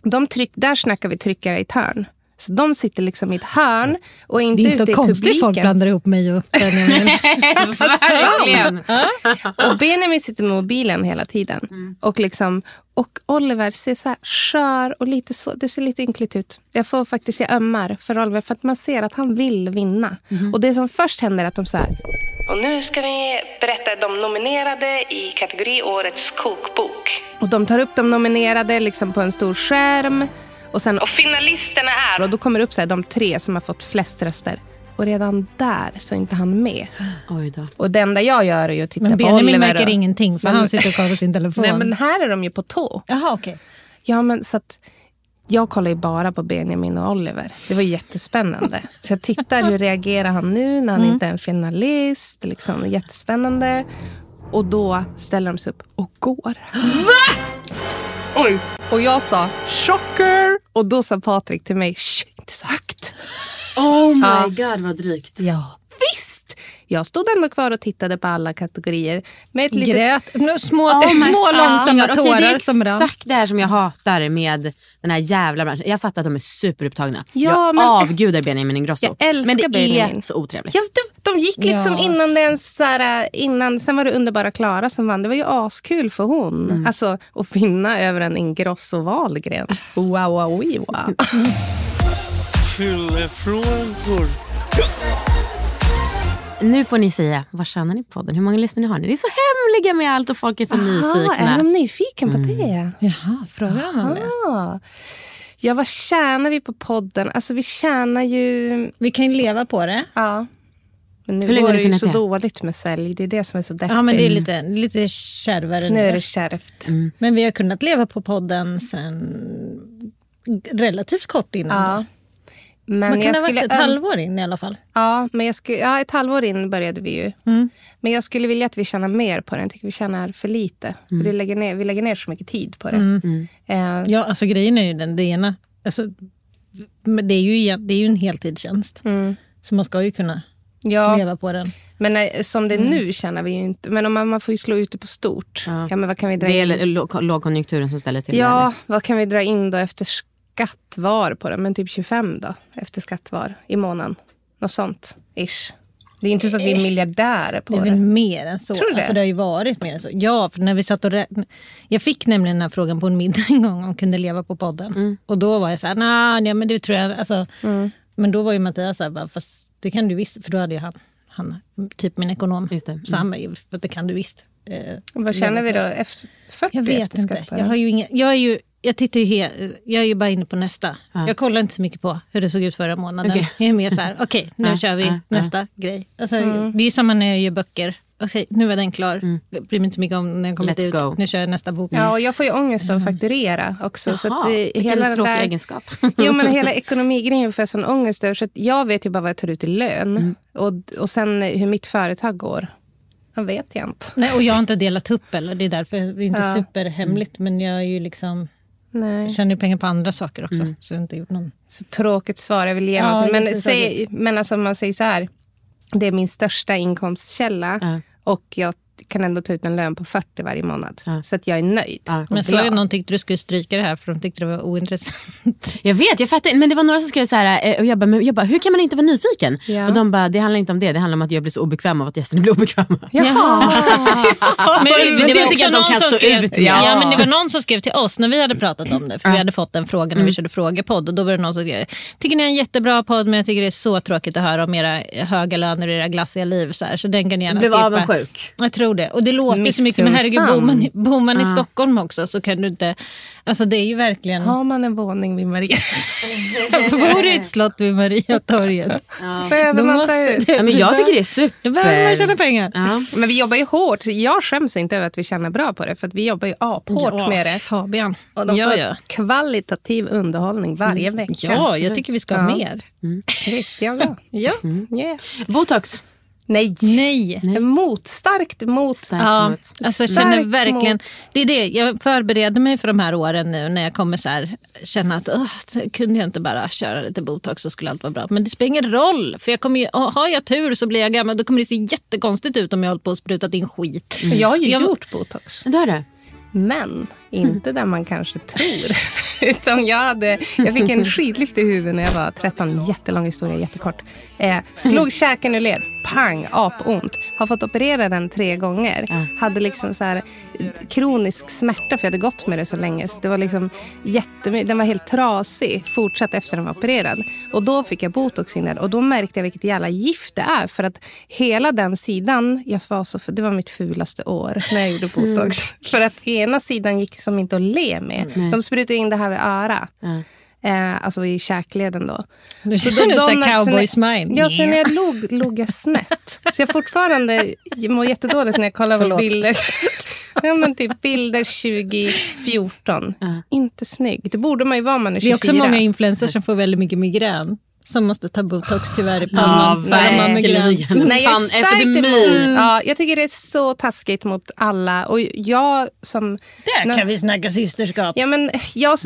B: De tryck, där snackar vi tryckare i ett hörn. Så de sitter liksom i ett hörn och är inte,
C: Det är inte
B: ute i
C: konstigt folk
B: publiken.
C: blandar ihop mig och Benjamin.
A: Verkligen.
B: Och Benjamin sitter med mobilen hela tiden. Och, liksom, och Oliver ser så här skör och lite så, det ser lite ynkligt ut. Jag får faktiskt, jag ömmar för Oliver för att man ser att han vill vinna. Och det som först händer är att de så här. Och nu ska vi berätta de nominerade i kategori Årets kokbok. Och de tar upp de nominerade liksom på en stor skärm. Och, sen, och finalisterna är... Och då kommer det upp så här, de tre som har fått flest röster. Och redan där så är inte han med.
A: Oj då.
B: Och det enda jag gör är ju att titta
C: Men
B: på
C: Benjamin
B: Oliver.
C: märker
B: och-
C: ingenting för
B: Men-
C: han sitter och kollar på sin telefon.
B: Nej, men här är de ju på tå.
C: Jaha, okej.
B: Ja, men så att jag kollar ju bara på Benjamin och Oliver. Det var jättespännande. Så jag tittar, hur reagerar han nu när han inte är en finalist? Liksom, jättespännande. Och då ställer de sig upp och går. Va? Oj. Och jag sa chocker. Och då sa Patrik till mig, Shh, inte så högt.
A: Oh my
B: Ja.
A: god vad drygt.
B: Ja. Jag stod ändå kvar och tittade på alla kategorier. Med ett litet...
C: Grät. Nu, Små,
A: Oh
C: små
A: God.
C: långsamma
A: Okej,
C: tårar
A: Det är
C: som rann.
A: exakt det här som jag hatar med den här jävla branschen. Jag fattar att de är superupptagna.
B: Ja,
A: jag
B: men-
A: avgudar Benjamin Ingrosso.
B: Jag älskar
A: men det
B: Benjamin.
A: är så otrevligt.
B: Ja, de, de gick liksom
C: Ja.
B: innan det ens så här, innan, sen var det underbara Klara som vann. Det var ju askul för hon.
A: Mm.
B: Alltså att vinna över en Ingrosso Wahlgren. Wow, wow, wow.
D: Fyllefrågor.
A: Nu får ni säga, vad tjänar ni på podden? Hur många lyssnare har ni? Det är så hemliga med allt och folk är så nyfikna.
B: är de nyfiken på det?
C: Jaha, frågar han om det?
B: Ja, vad tjänar vi på podden? Alltså vi tjänar ju...
C: Vi kan ju leva på det.
B: Ja. Men nu
A: Hur
B: går det ju så
A: det?
B: dåligt med sälj. Det är det som är så deppigt.
C: Ja, men det är lite, lite kärvare
B: Nu är
C: nu.
B: det kärvt.
C: Men vi har kunnat leva på podden sen relativt kort innan.
B: Ja. Men
C: Man kan
B: jag
C: ha varit
B: skulle
C: ett halvår in i alla fall.
B: Ja, men jag skulle, ja, ett halvår in började vi ju.
C: Mm.
B: Men jag skulle vilja att vi tjänar mer på den. Jag tycker vi tjänar för lite. För det lägger ner, vi lägger ner så mycket tid på det.
C: Mm.
B: Eh,
C: Ja, alltså grejen är ju den, det ena, alltså, men det är ju, det är ju en heltidstjänst.
B: Mm.
C: Så man ska ju kunna
B: ja,
C: leva på den.
B: men eh, som det är
C: Mm.
B: nu tjänar vi ju inte. Men om man, man får ju slå ut det på stort. Ja.
A: Ja.
B: men vad kan vi dra
A: Det är
B: in?
A: lågkonjunkturen som ställer till det.
B: Ja, vad kan vi dra in då efter skatt var på det? Men typ 25 då, efter skatt var i månaden. Något sånt, ish. Det är ju inte så att vi är miljardärer på
C: Det är
B: det.
C: väl mer än så.
B: Tror du det?
C: Alltså, det har ju varit mer än så. Ja, för när vi satt och rä- Jag fick nämligen den här frågan på en middag en gång om kunde leva på podden.
B: Mm.
C: Och då var jag så här, nah, nej, men det tror jag. Alltså, Men då var ju Mattias så här, fast det kan du visst. För då hade ju han, han typ min ekonom.
A: Just det.
C: Så han bara, "Jo, det kan du visst. Eh,
B: Vad känner vi då?
C: leva på."
B: Efter 40
C: Jag vet
B: efter
C: inte. Jag, har ju inga, jag, är ju, jag, tittar ju he, jag är ju bara inne på nästa. Jag kollar inte så mycket på hur det såg ut förra månaden.
A: Okej.
C: Jag är mer så här, okej nu
A: Ja,
C: kör vi
A: ja, ja.
C: nästa grej. Alltså,
B: Mm.
C: Det är ju samma när jag gör böcker. Okej, nu var den klar. Jag bryr mig inte så mycket om när den kommit ut.
A: go.
C: Nu kör jag nästa bok.
B: Ja, och jag får ju ångest av att fakturera också. så att,
A: Jaha,
B: eh,
A: vilken
B: hela
A: tråkig
B: där,
A: egenskap.
B: Jo, men hela ekonomigrejen får jag sån ångest över. Så att jag vet ju bara vad jag tar ut i lön.
A: Mm.
B: Och, och sen hur mitt företag går. Jag vet jag inte.
C: Nej, och jag har inte delat upp eller Det är därför det är inte
B: Ja.
C: superhemligt. Men jag är ju liksom,
B: Nej.
C: jag tjänar ju pengar på andra saker också.
A: Mm.
C: Så inte gjort någon...
B: Så tråkigt svar jag vill ge.
C: Ja,
B: men, säg, men alltså man säger så här. Det är min största inkomstkälla.
A: Ja.
B: Och jag kan ändå ta ut en lön på 40 varje månad. Så att jag är nöjd.
A: Ja.
C: Men så att någon tyckte du skulle stryka det här för de tyckte det var ointressant.
A: Jag vet, jag fattar. Men det var några som skrev så här, eh, och jag bara, men jag bara, hur kan man inte vara nyfiken?
B: Ja.
A: Och de bara, det handlar inte om det, det handlar om att jag blir så obekväm av att gästerna blir obekväma.
B: Jaha.
C: Men,
A: det
C: var
A: att de
C: någon
A: kan
C: som
A: stå
C: skrev,
A: ut.
C: Ja.
A: Ja.
C: men det var någon som skrev till oss när vi hade pratat om det. För vi hade fått en fråga
A: Mm.
C: när vi körde frågepodd. Och då var det någon som skrev, tycker ni är en jättebra podd men jag tycker det är så tråkigt att höra om era höga löner och era glassiga liv. Så, här, så den kan ni gärna
A: Blev
C: skippa.
A: avundsjuk.
C: Jag tror det. Och det låter ju så mycket. Men herregud, bor man, i- bor man i
A: Ja.
C: Stockholm också så kan du inte... Alltså det är ju verkligen...
B: Har man en våning vid Maria?
C: Bor i ett slott vid
B: Behöver
C: Mariatorget. Då
B: man ta
C: måste
B: ut?
C: du-
A: Ja, men
C: du
A: jag tycker det är super.
C: Då behöver man tjäna pengar.
A: Ja.
B: Men vi jobbar ju hårt. Jag skäms inte över att vi tjänar bra på det. För att vi jobbar ju aphårt
C: Ja,
B: med det.
C: Fabian.
B: Och de
C: ja,
B: får
C: ja.
B: kvalitativ underhållning varje vecka.
C: ja, jag tycker vi ska ha
B: Ja.
C: mer.
B: Visst, jag med.
C: Ja.
B: Yeah.
A: Botox.
B: Nej.
C: Nej.
B: Mot, starkt mot.
A: Starkt
C: Ja,
A: emot.
C: alltså jag
B: Starkt
C: känner verkligen,
B: mot-
C: det är det, jag förbereder mig för de här åren nu när jag kommer så här, känna att "Åh, kunde jag inte bara köra lite botox så skulle allt vara bra. Men det spelar ingen roll, för jag kommer ju, har jag tur så blir jag gammal. Då kommer det se jättekonstigt ut om jag håller på och sprutat in skit.
B: Jag har ju
C: Jag-
B: gjort botox.
A: Du har det?
B: Men inte där man kanske tror. Utan jag, hade, jag fick en skidlyft i huvudet när jag var 13. Jättelång historia, jättekort. Eh, slog käken ur led. Pang, apont. Har fått operera den tre gånger. Hade liksom så här kronisk smärta för jag hade gått med det så länge. Så det var liksom den var helt trasig fortsatt efter den var opererad. Och då fick jag botox in där. Och då märkte jag vilket jävla gift det är. För att hela den sidan, jag var så, det var mitt fulaste år när jag gjorde botox. För att ena sidan gick som inte att le med. De sprutade in det här vid öra.
A: Ja.
B: Eh, alltså i käkleden då.
C: Du
B: Så
C: känner
B: de-
C: här cowboy smile.
B: Ja, så när jag log, log jag snett. Så jag fortfarande mår jättedåligt när jag kollar på
C: Förlåt.
B: bilder. Ja, men typ bilder 2014. Inte snygg. Det borde man ju vara om man är
C: Det är
B: 24.
C: också många influencers som får väldigt mycket migrän. Som måste ta botox tyvärr i
A: Ja,
C: pannan. migrän.
A: verkligen.
B: Nej, jag är starkt emot. Ja, jag tycker det är så taskigt mot alla. Och jag som...
C: Där kan vi snacka systerskap.
B: Ja, men jag,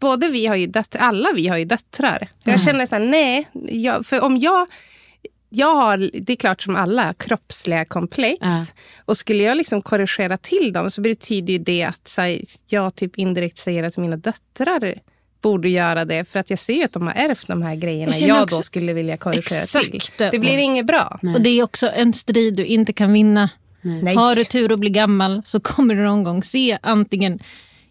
B: både vi har ju döttrar, alla vi har ju döttrar. Jag känner så här, nej. Jag, för om jag... Jag har, det är klart som alla, kroppsliga komplex.
A: Ja.
B: Och skulle jag liksom korrigera till dem så betyder ju det att här, jag typ indirekt säger att mina döttrar borde göra det. För att jag ser att de har ärvt de här grejerna
C: Jag
B: jag,
C: känner
B: då
C: också-
B: skulle vilja korrigera
C: Exakt.
B: till. Det blir inget bra.
C: Och det är också en strid du inte kan vinna.
B: Nej.
C: Har du tur att bli gammal så kommer du någon gång se antingen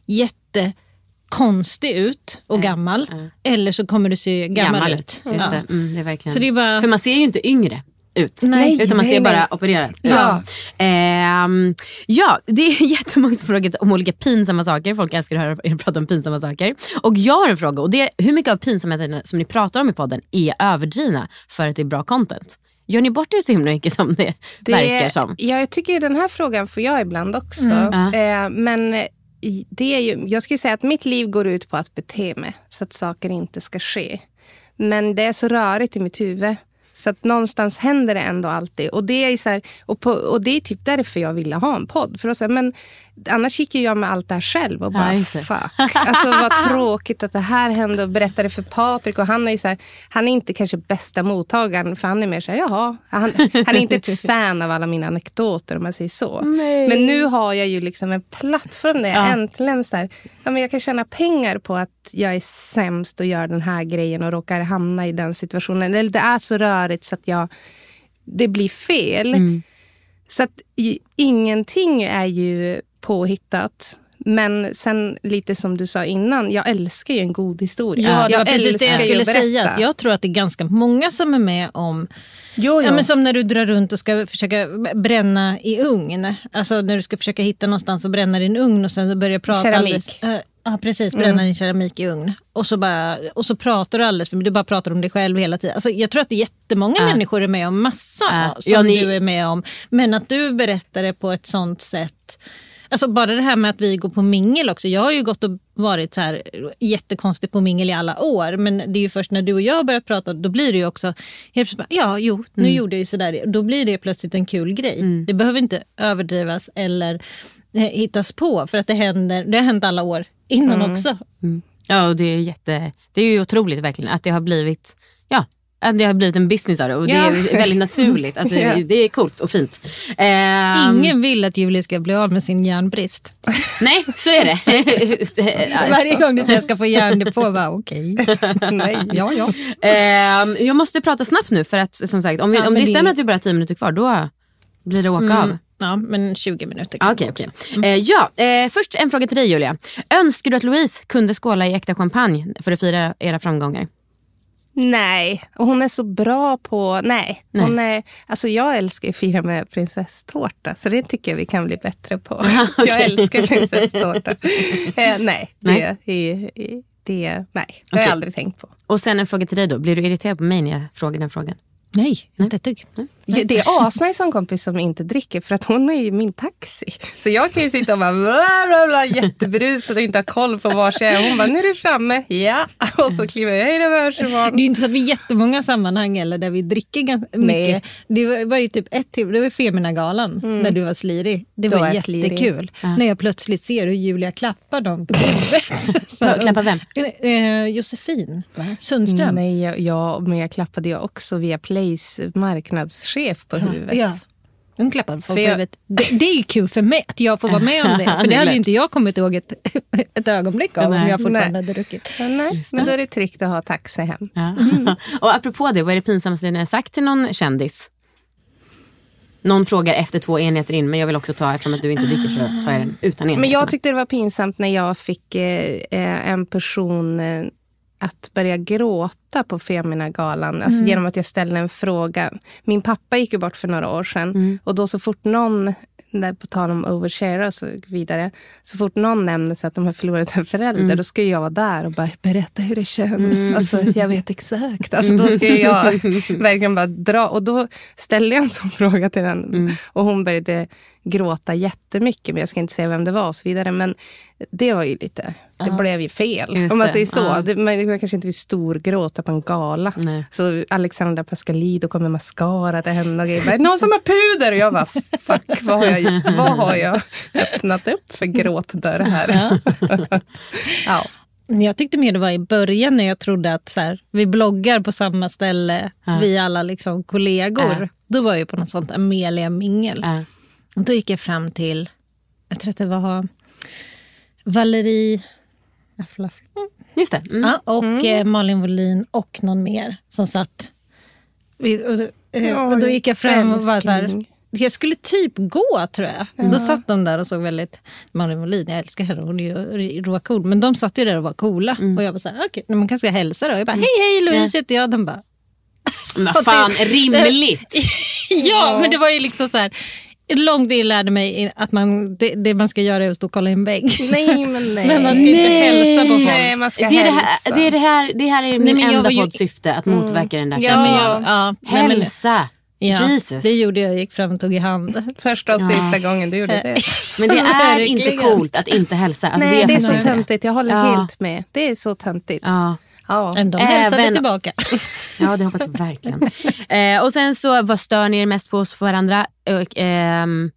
C: jättekonstig ut och gammal eller så kommer du se gammal, ut.
A: Just
C: Ja.
A: det. Mm, det är verkligen.
C: Så det är bara...
A: För man ser ju inte yngre ut.
C: Nej,
A: utan man
B: nej,
A: ser bara
B: nej.
A: opererad ut.
B: Ja.
A: Ehm, ja, det är jättemånga som frågar om olika pinsamma saker. Folk älskar att höra er prata om pinsamma saker. Och jag har en fråga. Och det är, hur mycket av pinsamheterna som ni pratar om i podden är överdrivna för att det är bra content? Gör ni bort er så himla mycket som det,
B: Det-
A: verkar som?
B: Ja, jag tycker den här frågan får jag ibland också.
A: Mm.
B: Eh, men det är ju, jag skulle säga att mitt liv går ut på att bete mig så att saker inte ska ske. Men det är så rörigt i mitt huvud. Så att någonstans händer det ändå alltid. Och det är, så här, och, på, och det är typ därför jag ville ha en podd. För att säga, men annars gick ju jag med allt det här själv och
A: Ja,
B: bara
A: det.
B: fuck. Alltså vad tråkigt att det här hände och berättade för Patrik. Och han är ju så här, han är inte kanske bästa mottagaren för han är mer så här, jaha. Han, han är inte ett fan av alla mina anekdoter om man säger så. Men nu har jag ju liksom en plattform där jag
A: Ja.
B: äntligen så här, ja, men jag kan tjäna pengar på att jag är sämst och gör den här grejen och råkar hamna i den situationen. Eller det är så rörigt så att jag, det blir fel. Så att ingenting är ju påhittat. Men sen lite som du sa innan, jag älskar ju en god historia.
C: Ja, det
B: jag
C: var precis det jag skulle säga. Jag tror att det är ganska många som är med om
B: Jo, jo.
C: Ja, men som när du drar runt och ska försöka bränna i ugn. Alltså när du ska försöka hitta någonstans och bränna din ugn och sen börja prata
B: Keramik.
C: alldeles... äh, Ja precis, bränna din keramik i ugn. Och så, bara, och så pratar du alldeles för du bara pratar om dig själv hela tiden. Alltså, jag tror att det är jättemånga människor är med om massa
A: Ja.
C: som
A: Ja, ni-
C: du är med om. Men att du berättar det på ett sånt sätt. Alltså bara det här med att vi går på mingel också. Jag har ju gått och varit så här jättekonstig på mingel i alla år. Men det är ju först när du och jag börjar prata, då blir det ju också helt ja jo, nu
A: Mm.
C: gjorde jag ju sådär. Då blir det plötsligt en kul grej. Det behöver inte överdrivas eller eh, hittas på. För att det händer, det har hänt alla år innan
A: Mm.
C: också.
A: Ja, och det är, jätte, det är ju otroligt verkligen att det har blivit ja, det har blivit en business av det och det
B: Ja.
A: är väldigt naturligt. Alltså,
B: Ja.
A: Det är coolt och fint. Ehm,
C: Ingen vill att Julia ska bli av med sin järnbrist.
A: Nej, så är det.
C: Varje gång du säger jag ska få järndepå, bara okej.
B: Nej.
C: Ja, ja.
A: Ehm, jag måste prata snabbt nu för att som sagt om, vi,
C: Ja,
A: om det
C: det-
A: stämmer att vi bara har tio minuter kvar då blir det åka av.
C: Ja, men 20 minuter kan
A: Ah, Okej,
C: det också.
A: okej. Eh, ja, eh, först en fråga till dig Julia. Önskar du att Louise kunde skåla i äkta champagne för att fira era framgångar?
B: Nej, och hon är så bra på... Nej. Hon är, alltså jag älskar ju att fira med prinsesstårta, så det tycker jag vi kan bli bättre på. Jag älskar prinsesstårta. eh, nej, det,
A: Nej.
B: Är, är, det, nej, det har jag aldrig tänkt på.
A: Och sen en fråga till dig då. Blir du irriterad på mig när jag frågar den frågan?
C: Nej, inte ett dugg.
B: Ja, Det är asnice som kompis som inte dricker för att hon är ju min taxi. Så jag kan ju sitta och bara bla bla bla jätteberusad och inte ha koll på var jag är. Hon bara, nu är du framme. Ja. Och så kliver jag in över
C: Det är inte så att vi är jättemånga sammanhang eller där vi dricker ganska
B: Nej.
C: mycket. Det var, ju typ ett till, det var Femina-galan när du var slirig. Det
B: Då
C: var
B: jag
C: jättekul. När jag plötsligt ser hur Julia klappar dem på huvudet.
A: Klappar vem?
C: Eh, Josefin Sundström.
B: Nej, jag, ja, men jag klappade ju också via Plays marknadschef på huvudet.
C: Ja. Hon klappar folk
B: För
C: på
B: jag-
C: huvudet. Det, det är ju kul för mig att jag får vara med om det. För
A: Det
C: hade ju inte jag kommit ihåg ett, ett ögonblick av om
A: Nej.
C: jag fortfarande
B: Nej.
C: hade druckit.
B: Nej, men då är det tryggt att ha taxi hem.
A: Ja. och apropå det, vad är det pinsammaste ni har sagt till någon kändis? Någon frågar efter två enheter in, men jag vill också ta, eftersom att du inte dricker så tar jag den utan enheterna.
B: Men jag tyckte det var pinsamt när jag fick eh, eh, en person eh, att börja gråta på Femina-galan. Alltså genom att jag ställde en fråga. Min pappa gick ju bort för några år sedan. Och då så fort någon, där på tal om overshare och så vidare. Så fort någon nämner sig att de har förlorat en förälder. Då ska jag vara där och bara berätta hur det känns. Alltså jag vet exakt. Alltså då ska jag verkligen bara dra. Och då ställde jag en sån fråga till den. Och hon började gråta jättemycket. Men jag ska inte säga vem det var och så vidare. Men det var ju lite, det blev ju fel.
A: Just
B: om man
A: det.
B: säger så.
A: Ja.
B: Det, man, man kanske inte vill storgråta på en gala.
A: Nej.
B: Så Alexandra Pascalidou kom med mascara till henne och grejer. Bara, "Är det Någon som har puder? Och jag bara, fuck, vad har jag, vad har jag öppnat upp för gråtdörr här? ja.
C: Jag tyckte mer det var i början när jag trodde att så här, vi bloggar på samma ställe, vi alla liksom kollegor.
A: Ja.
C: Då var jag på något sånt Amelia-mingel.
A: Ja.
C: Och Då gick jag fram till, jag tror att det var Valerie
A: Just det. Mm.
C: ja, och eh, Malin Wollin och någon mer som satt. Och, då- eh, och då gick jag fram och var så här, jag skulle typ gå tror jag. Då satt de där och såg väldigt, Malin Wollin, jag älskar henne, hon är ju råcool. Men de satt ju där och var coola. Och jag var så här, okej, okay, man kanske ska hälsa då. Jag bara, hej hej Louise heter jag. De bara,
A: Men vad fan, rimligt.
C: ja men det var ju liksom så här. Långt in lärde mig att man, det, det man ska göra är att stå och kolla i en vägg.
B: Nej, men nej.
C: Men man ska inte hälsa på folk.
B: Nej, man ska
A: Det är det, här,
B: hälsa.
A: det, är det, här, det här är
C: Nej,
A: min enda
C: ju-
A: poddsyfte, att motverka den där.
B: Ja,
C: men jag, ja, nej,
A: Hälsa!
C: Ja,
A: Jesus.
C: det gjorde jag. Jag gick fram och tog i hand.
B: Första och sista gången du gjorde det.
A: Men det är inte coolt att inte hälsa. Alltså,
B: Nej, det är
A: faktiskt
B: så
A: inte
B: töntigt. Jag håller
A: Ja.
B: helt med. Det är så töntigt.
A: Ja.
B: Ja.
C: De hälsade
A: Även-
C: tillbaka.
A: Ja, det hoppas jag verkligen. eh, och sen så, vad stör ni er mest på hos varandra? Och, ehm,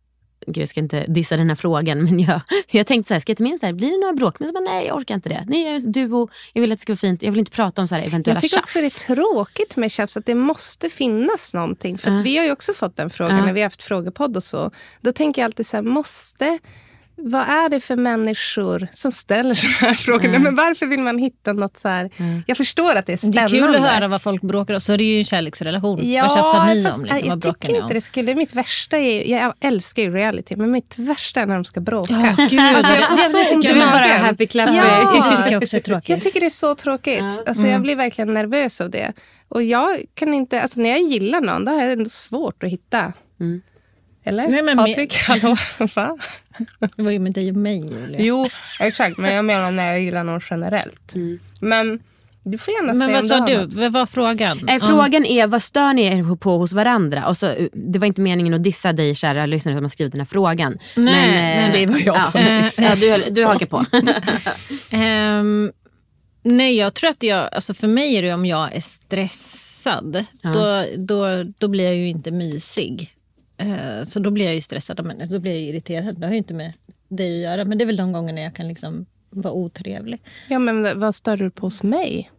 A: gud, jag ska inte dissa den här frågan, men jag, jag tänkte så här, ska jag ta med så här, blir det några bråk? Men så bara, nej, jag orkar inte det. Är en duo, jag vill att det ska vara fint. Jag vill inte prata om så här eventuella
B: Jag tycker
A: tjafs.
B: också det är tråkigt med tjafs, att det måste finnas någonting. För att vi har ju också fått den frågan
A: Ja.
B: när vi har haft frågepodd och så. Då tänker jag alltid så här, måste... Vad är det för människor som ställer såna här frågor? Nej, Men varför vill man hitta något så här... Jag förstår att det är
C: Det
B: spännande.
C: är kul att höra vad folk bråkar om. Så det är ju en kärleksrelation. vad tjafsar ni
B: fast,
C: om? Lite? Vad
B: jag tycker inte
C: om?
B: det skulle... Mitt värsta är... Jag älskar ju reality, men mitt värsta är när de ska bråka.
C: gud,
B: alltså, jag
C: det-
B: får
C: det-
B: så
C: det tycker
B: ont i
C: jag
B: magen.
A: Bara happy clappy.
B: Ja.
C: Det tycker jag också är tråkigt.
B: Jag tycker det är så tråkigt. Alltså,
C: Mm.
B: Jag blir verkligen nervös av det. Och jag kan inte, alltså, när jag gillar någon, då har jag ändå svårt att hitta. Eller?
C: Nej, men
B: Patrik, hallå? Va?
C: Det var ju med dig och mig, Julia.
B: Jo, exakt. Men jag menar när jag gillar någon generellt. Men du får gärna
C: Men
B: säga
C: vad sa du? Vad var frågan?
A: Eh, frågan är, vad stör ni er på hos varandra? Och så, eh, det var inte meningen att dissa dig kära lyssnare som har skrivit den här frågan.
C: Nej,
A: men,
C: nej,
A: eh,
B: det var jag
A: ja,
B: som
A: eh,
B: dissade.
A: ja, du, du hakar på.
C: Ehm, nej, jag tror att jag... Alltså för mig är det om jag är stressad. Då, då, då blir jag ju inte mysig. Eh, så då blir jag ju stressad. Men då blir jag irriterad. Det har ju inte med dig att göra. Men det är väl de gångerna jag kan liksom vara otrevlig.
B: Ja, men vad stör du på hos mig?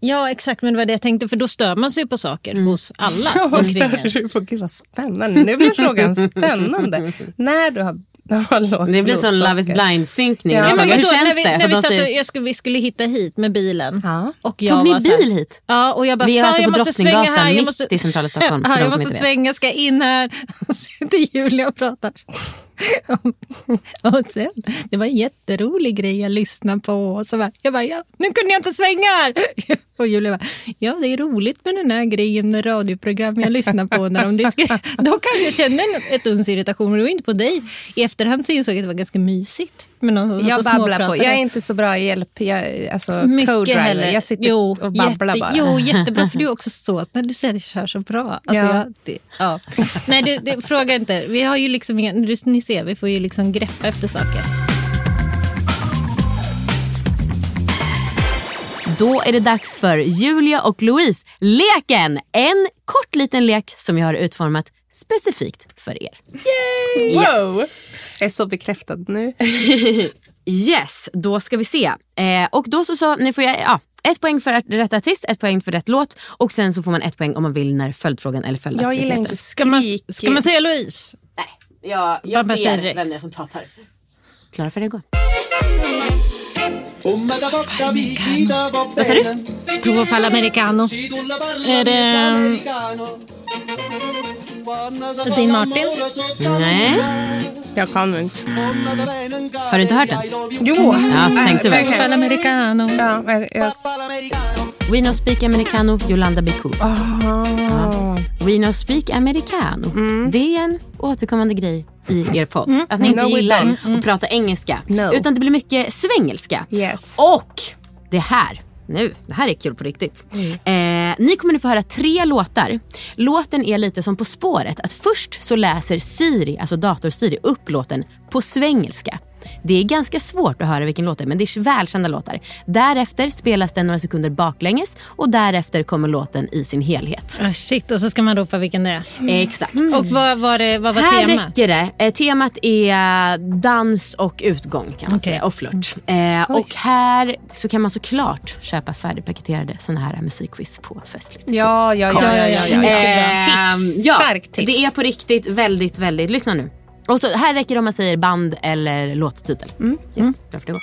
C: Ja, exakt. Men det var det jag tänkte. För då stör man sig på saker
A: Mm.
C: hos alla.
B: Vad stör du på? Gud vad spännande. Nu blir frågan spännande. När du har,
A: Det blir sån. Love is blind-synkning.
B: Ja.
A: Hur
C: vadå,
A: känns
C: när vi,
A: det?
C: när vi, satt och, jag skulle, vi skulle hitta hit med bilen.
B: Ja.
C: Och jag
A: Tog ni
C: här-
A: bil hit?
C: Ja, och jag bara,
A: Vi är alltså
C: jag
A: på
C: måste svänga här.
A: Drottninggatan,
C: Jag
A: mitt
C: måste,
A: i centrala Stockholm,
C: Ja, jag måste svänga, ska in här. Sitter Julia och pratar. och sen, det var en jätterolig grej jag lyssnade på. Och så bara, jag bara, ja, nu kunde jag inte svänga här. Och Julia bara, ja det är roligt med den här grejen med radioprogram jag lyssnar på. När de diskuterar. Då kanske jag känner ett uns irritation, men det var inte på dig. I efterhand så insåg jag att det var ganska mysigt. Med någon som
B: Jag babblar på. Jag är inte så bra i hjälp. Jag, alltså,
C: Mycket
B: co-driver.
C: heller.
B: Jag sitter
C: jo,
B: och babblar
C: jätte,
B: bara.
C: Jo, jättebra. För du är också så, när du säger det kör så bra. Alltså,
B: Ja.
C: jag, det, ja. Nej, det, det, fråga inte. Vi har ju liksom ni ser, vi får ju liksom greppa efter saker.
A: Då är det dags för Julia och Louise leken. En kort liten lek som jag har utformat specifikt för er.
B: Wow! Jag är så bekräftad nu.
A: Yes, då ska vi se. Eh, och då så sa ni får jag, ja, ett poäng för rätt artist, ett poäng för rätt låt och sen så får man ett poäng om man vinner följdfrågan eller
B: Jag
A: följdaktiviteten.
B: gillar inte
C: Ska man, ska man säga Louise?
A: Nej, jag, jag ser vem det är som pratar. Klara för det gå. Vad sa du?
C: Tuo fall americano. Är det Dean Martin?
A: Nej,
B: Jag kan inte.
A: har du inte hört den?
B: Jo!
A: Ja, tänkte väl.
B: verkligen.
C: Fall americano.
B: Ja, jag, jag,
A: We no speak americano, Yolanda Be Cool.
B: ah.
A: We no speak americano. Det är en återkommande grej i er podd. Att ni inte
B: No,
A: gillar att prata engelska.
B: No.
A: Utan det blir mycket svengelska.
B: Yes.
A: Och det här, nu, det här är kul på riktigt. Eh, ni kommer nu få höra tre låtar. Låten är lite som På spåret. Att först så läser Siri, alltså dator-Siri, upp låten på svengelska. Det är ganska svårt att höra vilken låt det är, men det är välkända låtar. Därefter spelas den några sekunder baklänges och därefter kommer låten i sin helhet.
C: Ah, shit, och så ska man ropa vilken det är.
A: Exakt.
C: Och vad var, det, vad var
A: Här
C: temat?
A: räcker det. Eh, temat är dans och utgång kan man
C: Okej.
A: säga, och flört. Eh, och här så kan man såklart köpa färdigpaketerade såna här musikquiz på festligt.
B: Ja, ja, ja. ja, ja, ja, ja.
A: Ehm,
B: Tips.
A: ja,
B: Starkt tips.
A: Det är på riktigt väldigt, väldigt, lyssna nu. Och så, här räcker det om man säger band eller låttitel.
B: Mm.
A: Yes, bra för det går.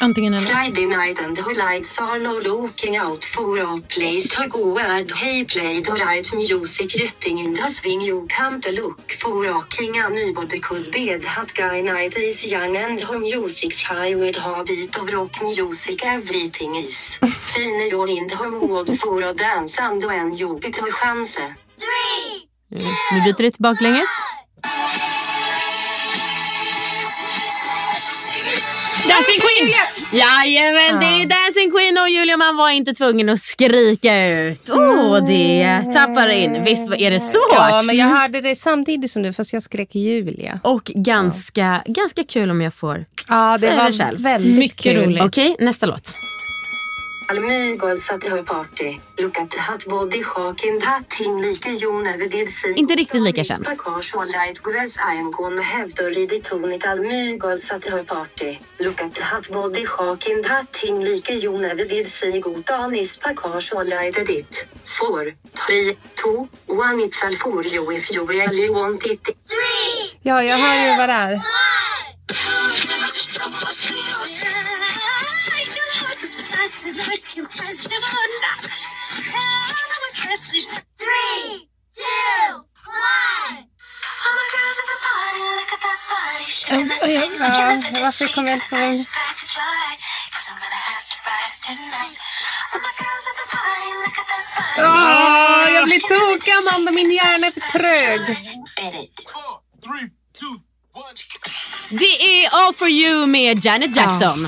C: Antingen eller.
E: Friday night and the lights are low looking out for a place. To go and hey play the right music. Getting in the swing you come to look for a king. Anybody could be the hot guy night is young. And her music's high with a beat of rock music. Everything is fine. You're in the mood for a dance and when you get a chance.
A: Nu byter det till
C: Dancing Queen!
A: Jajamän, det är Dancing Queen och Julia man var inte tvungen att skrika ut. Åh, oh, det tappar in. Visst är det svårt?
B: Ja, men jag hörde det samtidigt som du, fast jag skrek Julia.
A: Och ganska, ganga kul om jag får
B: Ja, det var
A: själv.
B: väldigt
C: Mycket
B: kul.
C: roligt.
A: Okej, nästa låt. Inte riktigt lika känd.
B: Ja, jag hör ju vad det är. Ja, varför kommer jag inte på vem... Åh, jag blir tokig, Amanda. Min hjärna är för trög.
A: Det är All for you med Janet Jackson.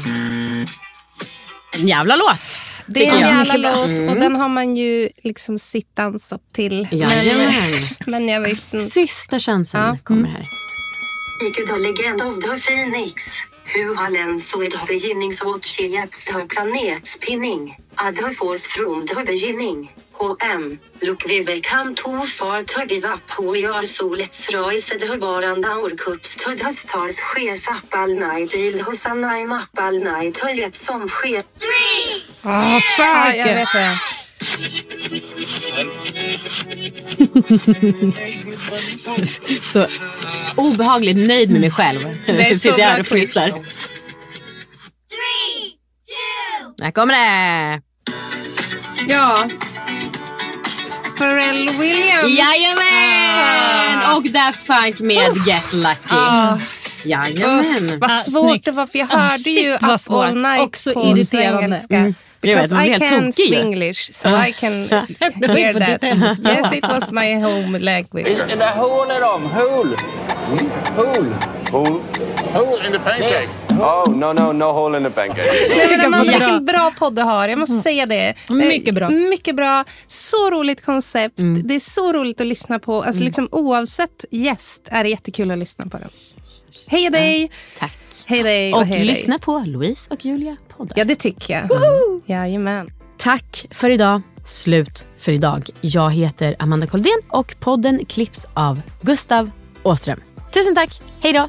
A: En jävla låt.
B: Det är en
A: jag.
B: jävla låt och den har man ju liksom sittdansat till.
A: Jajamän.
B: men jag vet inte.
A: Sista chansen kommer här.
E: Ike the legend of the phoenix. Who har lens with the beginnings what she yaps the planet spinning. Ad her force from the beginning. HM. Look we will come too far to give up who we are so let's rise the baranda our cups to the stars shes up all night. Il hos I'm up all night to get some ske. Three,
C: Oh,
B: Ja, jag vet vad jag...
A: Så obehagligt nöjd med mig själv.
B: Det är så
A: Sitter jag här
B: bra
A: och fnissar. Här kommer det!
B: Ja. Pharrell Williams.
A: Jajamän! Och Daft Punk med Get Lucky.
B: Ah.
A: Jajamän.
B: Uff, vad
C: Ah,
B: svårt det var för jag
C: Ah,
B: hörde
C: shit,
B: ju Up
C: svårt.
B: All Night
C: Också
B: på
C: irriterande.
B: engelska.
A: Mm.
B: Because I can
A: ju.
B: Swinglish so I can hear that. Yes, it was my home language.
F: Det hål i dem? Hål? Hål?
G: Hole? Hole in the pancake. Oh, no, no, no hole in the pancake.
B: Nej, men Amanda,
C: Bra.
B: vilken bra podd du har. Jag måste säga det.
C: Mycket bra.
B: Eh, Mycket bra. Så roligt koncept. Det är så roligt att lyssna på. Alltså, liksom, oavsett gäst är det jättekul att lyssna på den. Hej dig!
A: Tack.
B: Hej dig och,
A: Och
B: hej
A: lyssna
B: dig.
A: på Louise och Julia podden.
B: Ja, det tycker jag. Jajamän.
A: Tack för idag. Slut för idag. Jag heter Amanda Koldén och podden klipps av Gustav Åström. Tusen tack. Hej då.